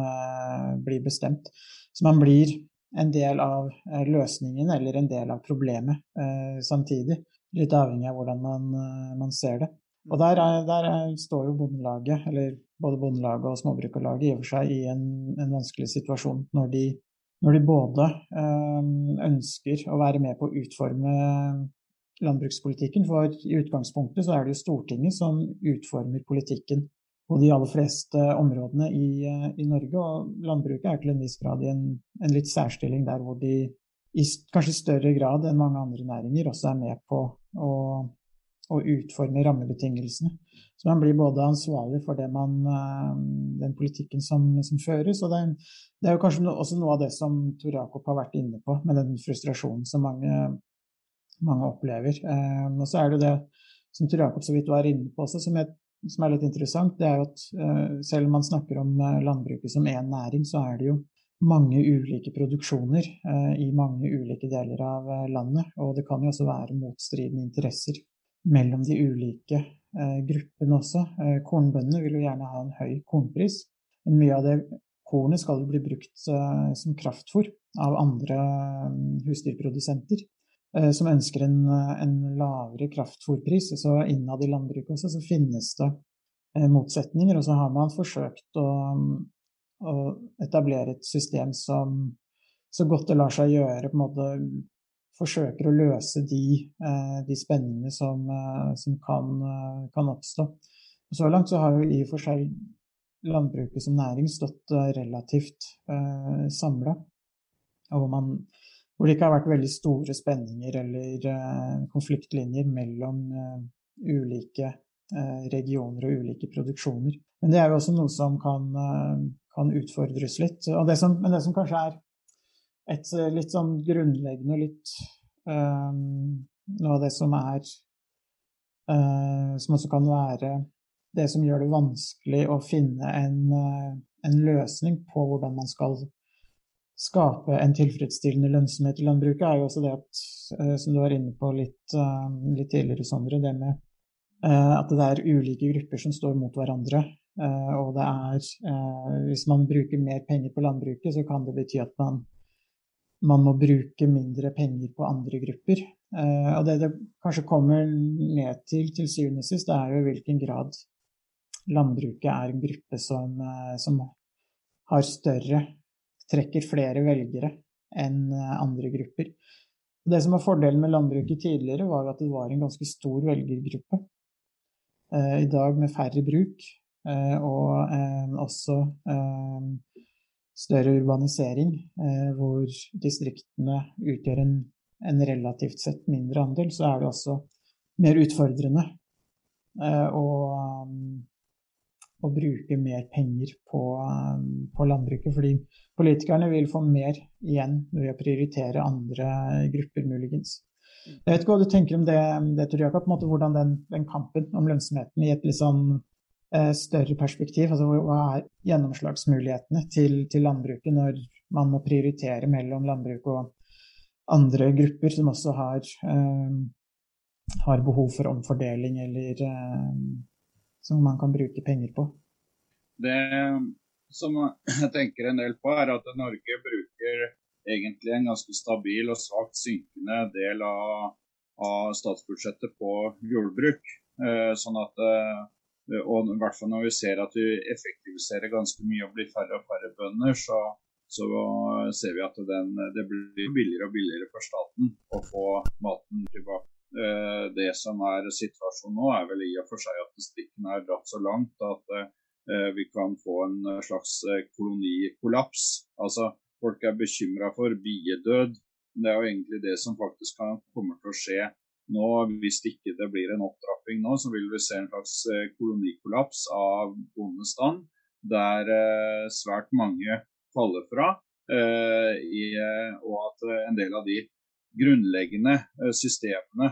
blir bestemt. Så man blir en del av eh, løsningen eller en del av problemet eh, samtidig. Litt avhengig av hvordan man, eh, man ser det. Og der, er, der er, står jo Bondelaget, eller både Bondelaget og Småbrukarlaget, i og for seg i en, en vanskelig situasjon når de, når de både øh, ønsker å være med på å utforme landbrukspolitikken. For i utgangspunktet så er det jo Stortinget som utformer politikken på de aller fleste områdene i, eh, i, Norge. Og landbruket er til en viss grad i en, en litt særstilling der hvor de i kanskje større grad enn mange andre næringer også er med på å, å utforme rammebetingelsene. Så man blir både ansvarlig for man, eh, den politikken som, som føres, og det er, det er, jo kanskje også noe av det som Tor Jakob har vært inne på, med den frustrasjonen som mange, mange opplever. Eh, og så er det det som Tor Jakob så vidt var inne på også, som jeg som er litt interessant, det er at uh, selv om man snakker om landbruket som én næring, så er det jo mange ulike produksjoner eh, i mange ulike deler av eh, landet. Og det kan jo også være motstridende interesser mellom de ulike eh, gruppene også. Eh, kornbøndene vil jo gjerne ha en høy kornpris, men mye av det kornet skal jo bli brukt eh, som kraftfôr av andre husdyrprodusenter. Som ønsker en, en lavere kraftfôrpris. Så innad i landbruket også så finnes det motsetninger. Og så har man forsøkt å, å etablere et system som så godt det lar seg gjøre, på en måte forsøker å løse de, eh, de spenningene som, eh, som kan, eh, kan oppstå. Så langt så har jo i og for seg landbruket som næring stått relativt eh, samla. Hvor, hvor det ikke har vært veldig store spenninger eller eh, konfliktlinjer mellom eh, ulike regioner og ulike produksjoner. Men det er jo også noe som kan, kan utfordres litt. Det som, men det som kanskje er et eh, litt sånn grunnleggende litt um, Noe av det som er uh, Som også kan være det som gjør det vanskelig å finne en, uh, en løsning på hvordan man skal skape en tilfredsstillende lønnsomhet i landbruket, er jo også det at, uh, som du var inne på litt, litt tidligere, Sondre, det med at det er ulike grupper som står mot hverandre. Og det er Hvis man bruker mer penger på landbruket, så kan det bety at man, man må bruke mindre penger på andre grupper. Eh, og det det kanskje kommer ned til til syvende og sist, det er jo i hvilken grad landbruket er en gruppe som, eh, som har større trekker flere velgere enn eh, andre grupper. Det som var fordelen med landbruket tidligere, var at det var en ganske stor velgergruppe. I dag med færre bruk og også større urbanisering, eh, hvor distriktene utgjør en, en relativt sett mindre andel, så er det også mer utfordrende eh, å, å bruke mer penger på, um, på landbruket. Fordi politikerne vil få mer igjen ved å prioritere andre grupper, muligens. Jeg vet ikke hva du tenker om det, det Tor Jakob, hvordan den, den kampen om lønnsomheten i et litt sånn eh, større perspektiv, altså hva er gjennomslagsmulighetene til, til landbruket når man må prioritere mellom landbruk og andre grupper som også har, eh, har behov for omfordeling, eller eh, som man kan bruke penger på. Det som jeg tenker en del på, er at Norge bruker egentlig en ganske stabil og svakt synkende del av, av statsbudsjettet på jordbruk. Eh, sånn at, eh, og i hvert fall når vi ser at vi effektiviserer ganske mye og blir færre og færre bønder, så, så ser vi at den, det blir billigere og billigere for staten å få maten tilbake. Eh, det som er situasjonen nå, er vel i og for seg at strikken er dratt så langt at eh, vi kan få en slags eh, kolonikollaps. Altså, folk er bekymra for biedød. Det er jo egentlig det som faktisk kommer til å skje nå. Hvis ikke det blir en opptrapping nå, så vil vi se en slags eh, kolonikollaps av bondestand, der eh, svært mange faller fra. eh, og at en del av de grunnleggende systemene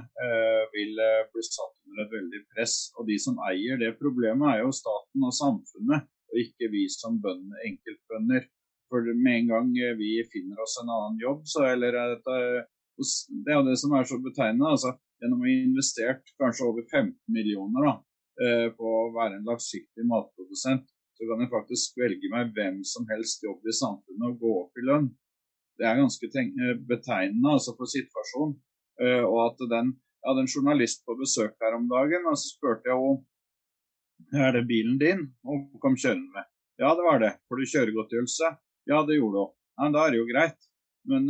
vil bli satt under et veldig press. Og de som eier det problemet, er jo staten og samfunnet, og ikke vi som bønder, enkeltbønder. For med en gang vi finner oss en annen jobb, så eller et, Det er jo det som er så betegnende. altså Gjennom å ha investert kanskje over 15 millioner da, eh, på å være en langsiktig matprodusent, så kan jeg faktisk velge meg hvem som helst jobb i samfunnet og gå opp i lønn det er ganske eh, betegnende altså, for situasjonen. Eh, og at den, Jeg hadde en journalist på besøk her om dagen, og så spurte jeg henne er det bilen din, og kom kjørende med. Ja, det var det. Får du kjøregodtgjørelse? Ja, det gjorde hun. Ja, da er det jo greit. Men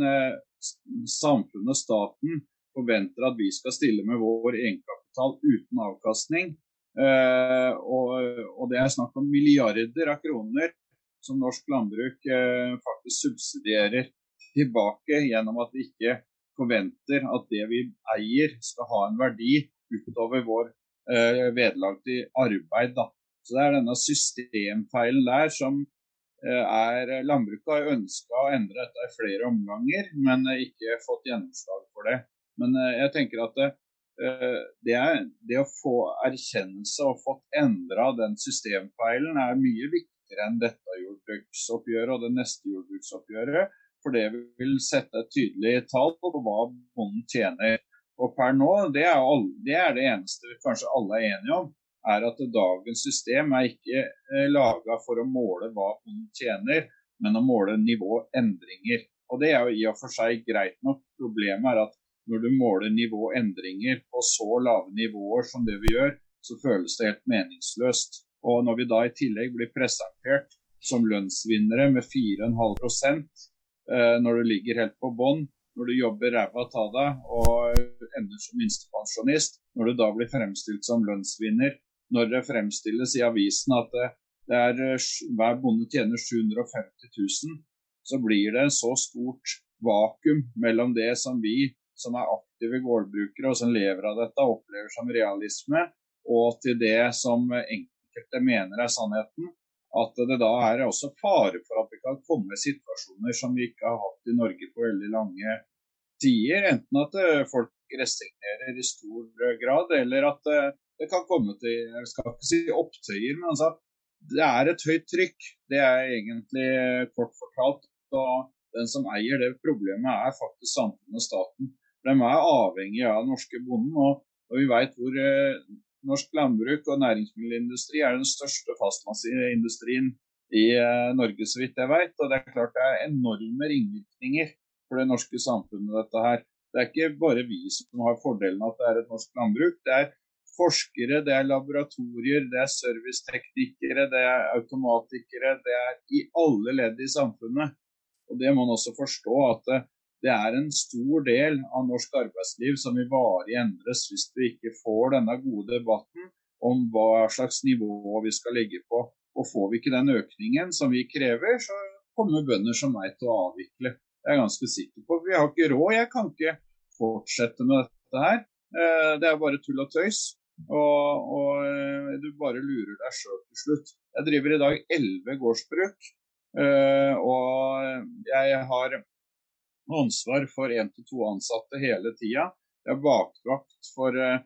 samfunnet staten forventer at vi skal stille med vår egenkapital uten avkastning. Eh, og, det er snakk om milliarder av kroner som norsk landbruk eh, faktisk subsidierer tilbake gjennom at vi ikke forventer at det vi eier skal ha en verdi utover vår eh, vederlag til arbeid. Så det er denne systemfeilen der som er Landbruket har ønska å endre dette i flere omganger, men eh, ikke fått gjennomslag for det. Men eh, jeg tenker at det, eh, det, er, det å få erkjennelse og fått endra den systemfeilen er mye viktigere enn dette jordbruksoppgjøret og det neste jordbruksoppgjøret. For det vil sette et tydelig tall på hva bonden tjener. Og per nå, det er, alle, det er det eneste vi kanskje alle er enige om, er at dagens system er ikke eh, laga for å måle hva bonden tjener, men å måle nivåendringer. Og det er jo i og for seg greit nok. Problemet er at når du måler nivåendringer på så lave nivåer som det vi gjør, så føles det helt meningsløst. Og når vi da i tillegg blir presentert som lønnsvinnere med 4,5 eh, når du ligger helt på bånn, når du jobber ræva av deg og ender som minstepensjonist, når du da blir fremstilt som lønnsvinner, når det fremstilles i avisen at er, eh, hver bonde tjener 750 000, så blir det så stort vakuum mellom det som vi som er aktive gårdbrukere og som lever av dette, opplever som realisme, og til det som enkelte mener er sannheten, at det da er også fare for at vi kan komme situasjoner som vi ikke har hatt i Norge på veldig lange tider. Enten at eh, folk resignerer i stor grad, eller at eh, det kan komme til jeg skal ikke si opptøyer, men altså, det er et høyt trykk. Det er egentlig kort fortalt. og Den som eier det problemet, er faktisk samfunnet og staten. De er avhengig av den norske bonden. og, og vi vet hvor eh, norsk landbruk og næringsmiddelindustri er den største fastlandsindustrien i eh, Norge, så vidt jeg vet. Og det er klart det er enorme ringvirkninger for det norske samfunnet, dette her. Det er ikke bare vi som har fordelen av at det er et norsk landbruk. Det er forskere, det er laboratorier, det er serviceteknikere, det er automatikere. Det er i alle ledd i samfunnet. Og det må man også forstå at eh, det er en stor del av norsk arbeidsliv som vil varig endres hvis vi ikke får denne gode debatten om hva slags nivå vi skal legge på. Og Får vi ikke den økningen som vi krever, så kommer bønder som meg til å avvikle. Det er jeg ganske sikker på. Vi har ikke råd. Jeg kan ikke fortsette med dette her. Eh, det er bare tull og tøys. Og, og eh, du bare lurer deg sjøl til slutt. Jeg driver i dag elleve gårdsbruk. Eh, og jeg har ansvar for én til to ansatte hele tida. Jeg har bakvakt for uh,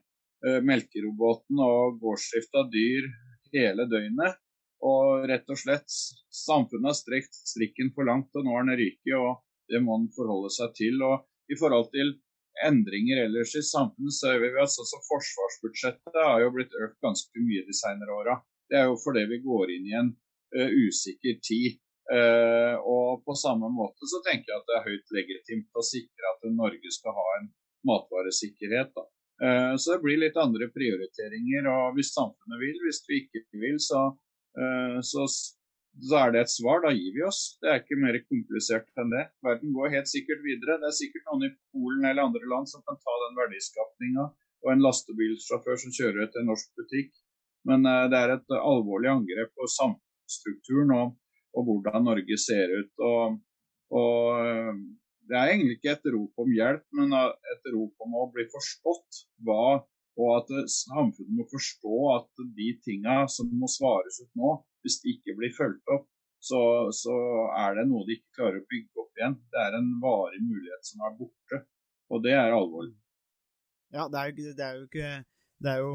melkeroboten og gårdsskift av dyr hele døgnet. Og rett og slett, samfunnet har strekt strikken for langt, og nå er den ryket, og det må den forholde seg til. Og i forhold til endringer ellers i samfunnet, så ser vi at altså, forsvarsbudsjettet har jo blitt økt ganske mye de senere åra. Det er jo fordi vi går inn i en uh, usikker tid. Uh, og på samme måte så tenker jeg at det er høyt legitimt å sikre at Norge skal ha en matvaresikkerhet. Da. Uh, så det blir litt andre prioriteringer. Og hvis samfunnet vil, hvis vi ikke vil, så, uh, så, så, er det et svar. Da gir vi oss. Det er ikke mer komplisert enn det. Verden går helt sikkert videre. Det er sikkert noen i Polen eller andre land som kan ta den verdiskapninga, og en lastebilsjåfør som kjører til en norsk butikk. Men det er et alvorlig angrep på samfunnsstrukturen. og og hvordan Norge ser ut. Og, og, eh, det er egentlig ikke et rop om hjelp, men et rop om å bli forstått. Hva, og at samfunnet må forstå at de tinga som må svares ut nå, hvis de ikke blir fulgt opp, så, så, er det noe de ikke klarer å bygge opp igjen. Det er en varig mulighet som er borte, og det er alvorlig. Ja, det er jo, det er jo ikke Det er jo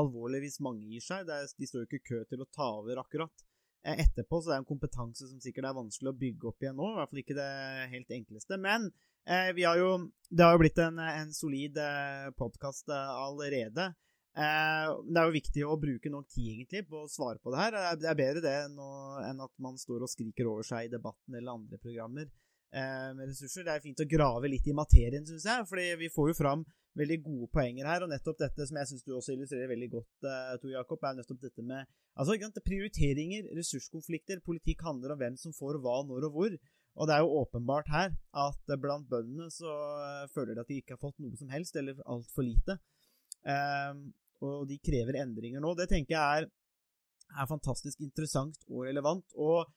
alvorlig hvis mange gir seg. Er, de står jo ikke i kø til å ta over akkurat. Eh, etterpå, så det er en kompetanse som sikkert er vanskelig å bygge opp igjen nå. I hvert fall ikke det helt enkleste. Men eh, vi har jo, det har jo blitt en, en solid eh, podkast eh, allerede. Eh, det er jo viktig å bruke nok tid egentlig på å svare på det her. Det er bedre det enn, at man står og skriker over seg i debatten eller andre programmer eh, med ressurser. Det er fint å grave litt i materien, syns jeg, fordi vi får jo fram veldig gode poenger her. Og nettopp dette som jeg syns du også illustrerer veldig godt, uh, Tor Jakob, er nettopp dette med altså, prioriteringer, ressurskonflikter. Politikk handler om hvem som får hva, når og hvor. Og det er jo åpenbart her at blant bøndene så føler de at de ikke har fått noe som helst, eller altfor lite. Um, og de krever endringer nå. Det tenker jeg er, er fantastisk interessant og relevant. Og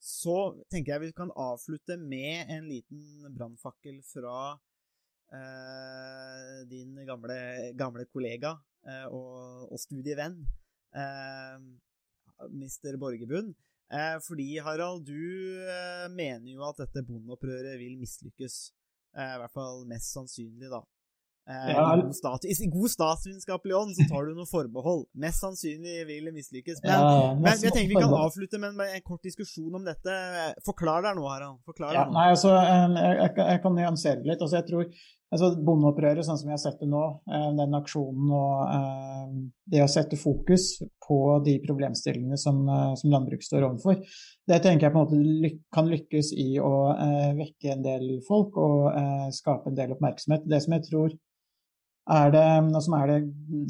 så tenker jeg vi kan avslutte med en liten brannfakkel fra eh, din gamle, gamle kollega eh, og, og, studievenn, eh, Mr. Borgerbund. Eh, fordi, Harald, du eh, mener jo at dette bondeopprøret vil mislykkes. Eh, I hvert fall mest sannsynlig, da. Eh, Ja. i, god stat, I god statsvitenskapelig ånd så tar du noen forbehold. Mest sannsynlig vil det mislykkes. Men, Ja, men jeg tenker vi kan avslutte med en, kort diskusjon om dette. Forklar deg nå, Harald. Forklar Ja, deg nå. nei, altså, jeg, jeg, jeg kan nyansere litt. Altså, jeg tror altså, Bondeopprøret, sånn som vi har sett det nå, den aksjonen og det å sette fokus på de problemstillingene som, eh, som landbruket står overfor, det tenker jeg på en måte kan lykkes i å eh, vekke en del folk og eh, skape en del oppmerksomhet. Det som jeg tror er det, altså er det,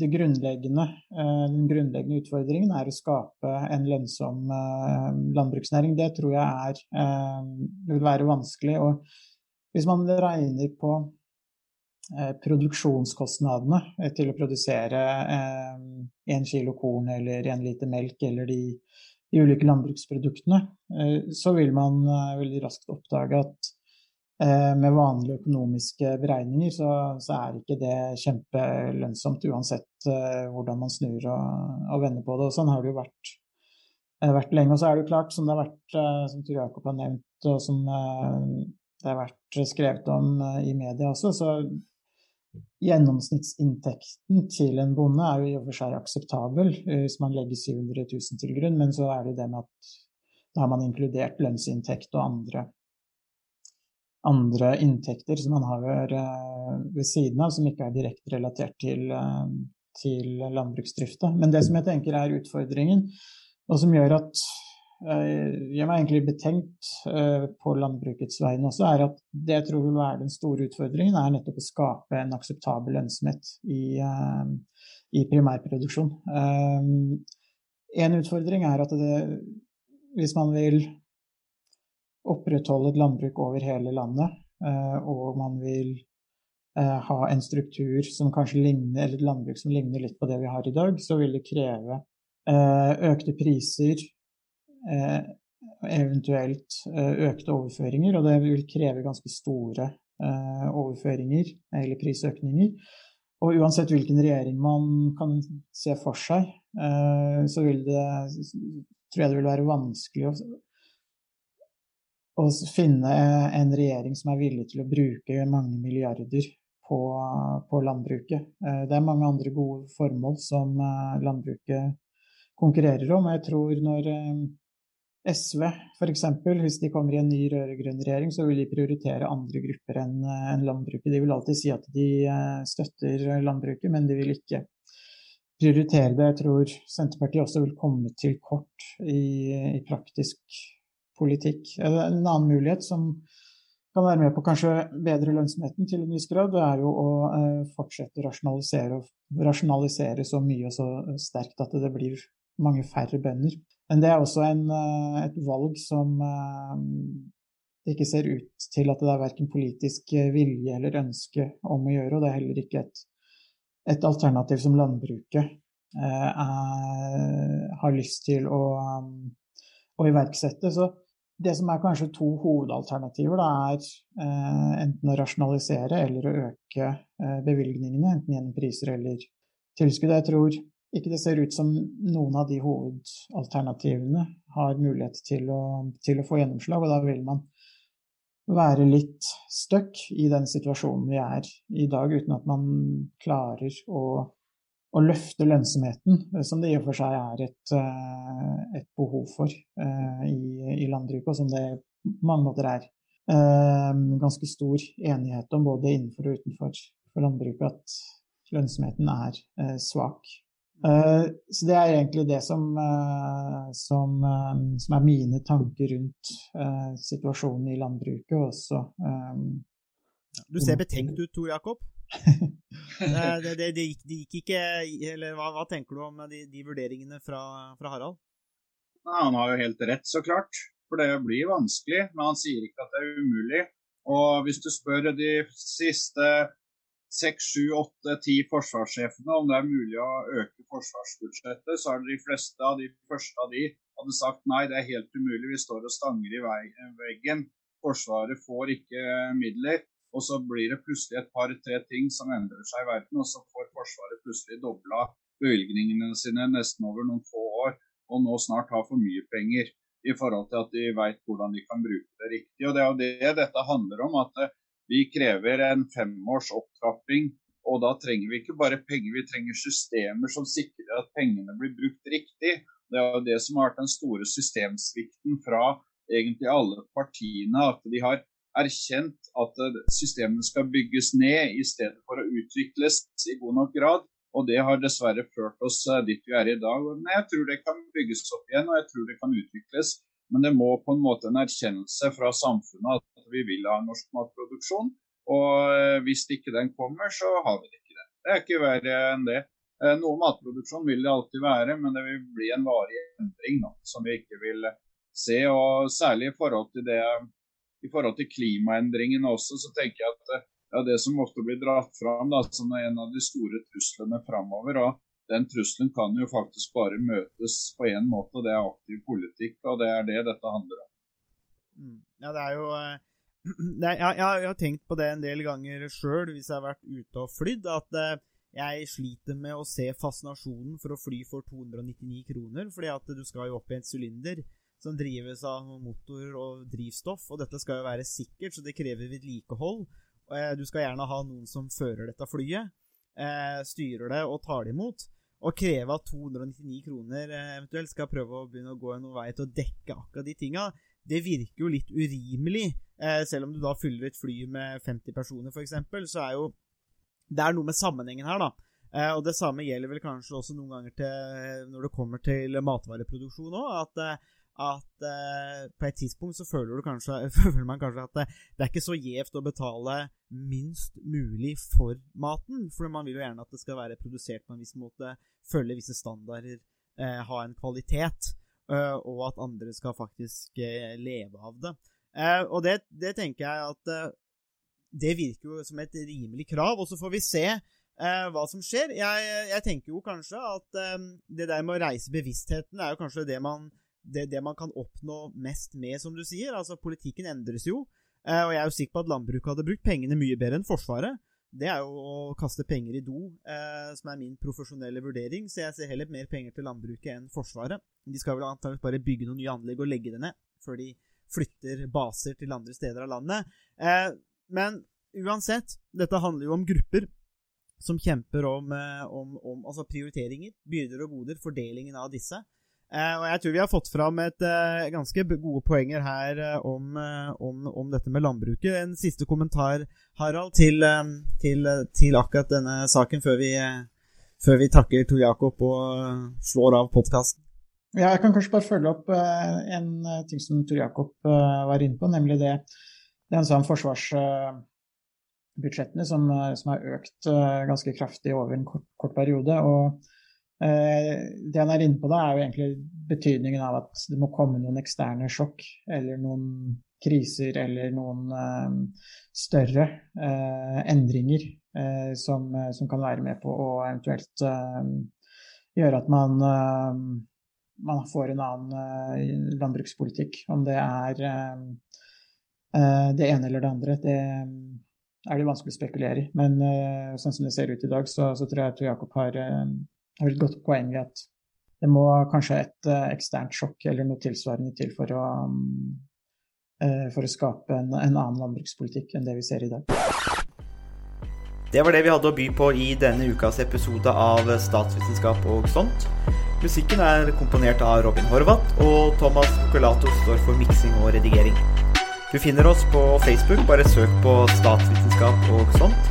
det grunnleggende, eh, den grunnleggende utfordringen, er å skape en lønnsom eh, landbruksnæring. Det tror jeg er, det vil være vanskelig. Og hvis man regner på eh, produksjonskostnadene eh, til å produsere én kilo korn eller én liter melk eller de, de ulike landbruksproduktene, eh, så vil man eh, veldig raskt oppdage at Eh, med vanlige økonomiske beregninger så, så er ikke det kjempelønnsomt uansett uh, hvordan man snur og, og vender på det. Og sånn har det jo vært, eh, vært lenge. Og så er det jo klart, som det har vært, uh, som Tor Jakob har nevnt, og som uh, det har vært skrevet om eh, i media også, så gjennomsnittsinntekten til en bonde er jo i og for seg akseptabel eh, hvis man legger 700 000 til grunn, men så er det det med at da har man inkludert lønnsinntekt og andre andre inntekter som man har eh, ved siden av, som ikke er direkte relatert til, eh, til landbruksdrifta. Men det som jeg tenker er utfordringen, og som gjør at jeg gjør meg egentlig betenkt på landbrukets vegne også, er at det jeg tror vil være den store utfordringen, er nettopp å skape en akseptabel lønnsomhet i, i primærproduksjon. En utfordring er at det, hvis man vil opprettholde et landbruk over hele landet, og man vil ha en struktur som kanskje ligner, eller et landbruk som ligner litt på det vi har i dag, så vil det kreve økte priser, eventuelt økte overføringer, og det vil kreve ganske store overføringer eller prisøkninger. Og uansett hvilken regjering man kan se for seg, så vil det, tror jeg det vil være vanskelig å å finne en regjering som er villig til å bruke mange milliarder på, på, landbruket. Det er mange andre gode formål som landbruket konkurrerer om. Jeg tror når SV f.eks., hvis de kommer i en ny rød-grønn regjering, så vil de prioritere andre grupper enn en landbruket. De vil alltid si at de støtter landbruket, men de vil ikke prioritere det. Jeg tror Senterpartiet også vil komme til kort i, i praktisk politikk. En annen mulighet som kan være med på kanskje bedre lønnsomheten til en viss grad, det er jo å fortsette å rasjonalisere rasjonalisere så mye og så sterkt at det blir mange færre bønder. Men det er også en, et valg som det ikke ser ut til at det er verken politisk vilje eller ønske om å gjøre, og det er heller ikke et, et alternativ som landbruket er, har lyst til å, å iverksette. Så det som er kanskje to hovedalternativer, da, er eh, enten å rasjonalisere eller å øke eh, bevilgningene, enten gjennom priser eller tilskudd. Jeg tror ikke det ser ut som noen av de hovedalternativene har mulighet til å, til å få gjennomslag, og da vil man være litt stuck i den situasjonen vi er i dag, uten at man klarer å, å løfte lønnsomheten, som det i og for seg er et, et behov for i, i, landbruket, og som det på mange måter er ganske stor enighet om både innenfor og utenfor for landbruket, at lønnsomheten er svak. Så det er egentlig det som, som, som er mine tanker rundt situasjonen i landbruket. Også, du ser betenkt ut, Tor Jakob. Det, det, det, gikk, det, gikk, ikke Eller hva, hva, tenker du om de, de vurderingene fra, fra Harald? Nei, han har jo helt rett, så klart. For det blir vanskelig. Men han sier ikke at det er umulig. Og hvis du spør de siste seks, sju, åtte, ti forsvarssjefene om det er mulig å øke forsvarsbudsjettet, så er det de fleste av de første av de hadde sagt nei, det er helt umulig. Vi står og stanger i veggen. Forsvaret får ikke midler. Og så blir det plutselig et par-tre ting som endrer seg i verden, og så får Forsvaret plutselig dobla bevilgningene sine nesten over noen få år, og nå snart har for mye penger i forhold til at de veit hvordan de kan bruke det riktig. Og Det er jo det dette handler om, at vi krever en femårs opptrapping Og da trenger vi ikke bare penger, vi trenger systemer som sikrer at pengene blir brukt riktig. Det er jo det som har vært den store systemsvikten fra egentlig alle partiene. At de har erkjent at eh, systemene skal bygges ned i stedet for å utvikles i god nok grad. Og det har dessverre ført oss eh, dit vi er i dag. Men jeg tror det kan bygges opp igjen, og jeg tror det kan utvikles. Men det må på en måte en erkjennelse fra samfunnet at vi vil ha norsk matproduksjon. Og eh, hvis ikke den kommer, så har vi det ikke det. Det er ikke verre enn det. Noe matproduksjon vil det alltid være, men det vil bli en varig endring nå, som vi ikke vil se. Og særlig i forhold til det i forhold til klimaendringene også, så tenker jeg at ja, det som ofte blir dratt fram da, som en av de store truslene framover. Og den trusselen kan jo faktisk bare møtes på én måte, og det er aktiv politikk. Og det er det dette handler om. Mm. Ja, det er jo det er, jeg, jeg, har tenkt på det en del ganger sjøl hvis jeg har vært ute og flydd, at uh, jeg sliter med å se fascinasjonen for å fly for 299 kroner, fordi at du skal jo opp i en sylinder som drives av motor og drivstoff, og dette skal jo være sikkert, så det krever vedlikehold. Uh, du skal gjerne ha noen som fører dette flyet, uh, styrer det og tar det imot. Og kreve at 299 kroner eventuelt skal prøve å begynne å gå noen vei til å dekke akkurat de tinga, det virker jo litt urimelig. Eh, selv om du da fyller et fly med 50 personer, f.eks., så er jo Det er noe med sammenhengen her, da. Eh, og det samme gjelder vel kanskje også noen ganger til, når det kommer til matvareproduksjon òg. At, eh, at eh, på et tidspunkt så føler, kanskje, føler man kanskje at det, det, er ikke så gjevt å betale minst mulig for maten. For man vil jo gjerne at det skal være produsert på en viss måte, følge visse standarder, eh, ha en kvalitet. Eh, og at andre skal faktisk leve av det. Eh, og det, det, tenker jeg at eh, det virker jo som et rimelig krav. Og så får vi se eh, hva som skjer. Jeg, jeg, tenker jo kanskje at eh, det der med å reise bevisstheten er jo kanskje det man, det, det man kan oppnå mest med, som du sier. Altså, politikken endres jo. Eh, og jeg er jo sikker på at landbruket hadde brukt pengene mye bedre enn Forsvaret. Det er jo å kaste penger i do, eh, som er min profesjonelle vurdering. Så jeg ser heller mer penger til landbruket enn Forsvaret. De skal vel antakelig bare bygge noen nye anlegg og legge det ned. før de flytter baser til andre steder av landet. Eh, men uansett, dette handler jo om grupper som kjemper om, eh, om, om altså prioriteringer, byrder og goder, fordelingen av disse. Eh, og jeg tror vi har fått fram et eh, ganske gode poenger her eh, om, om, om, dette med landbruket. En siste kommentar, Harald, til, til, til akkurat denne saken før vi, før vi takker Tor Jakob og slår av podkasten. Ja, jeg kan kanskje bare følge opp en ting som Tor Jakob var inne på, nemlig det, det han sa om forsvarsbudsjettene, som, som, har økt ganske kraftig over en kort, kort periode. og det han er inne på da, er jo egentlig betydningen av at det må komme noen eksterne sjokk, eller noen kriser, eller noen større endringer som, som, kan være med på å eventuelt gjøre at man man får en annen landbrukspolitikk. Om det er det ene eller det andre, det er det vanskelig å spekulere i. Men sånn som det ser ut i dag, så, så tror jeg at Jakob har, har, et godt poeng at det må kanskje et eksternt sjokk eller noe tilsvarende til for å, um, for å skape en, en annen landbrukspolitikk enn det vi ser i dag. Det var det vi hadde å by på i denne ukas episode av Statsvitenskap og sånt. Musikken er komponert av Robin Horvath, og Thomas Oculato står for miksing og redigering. Du finner oss på Facebook, bare søk på statsvitenskap og sånt.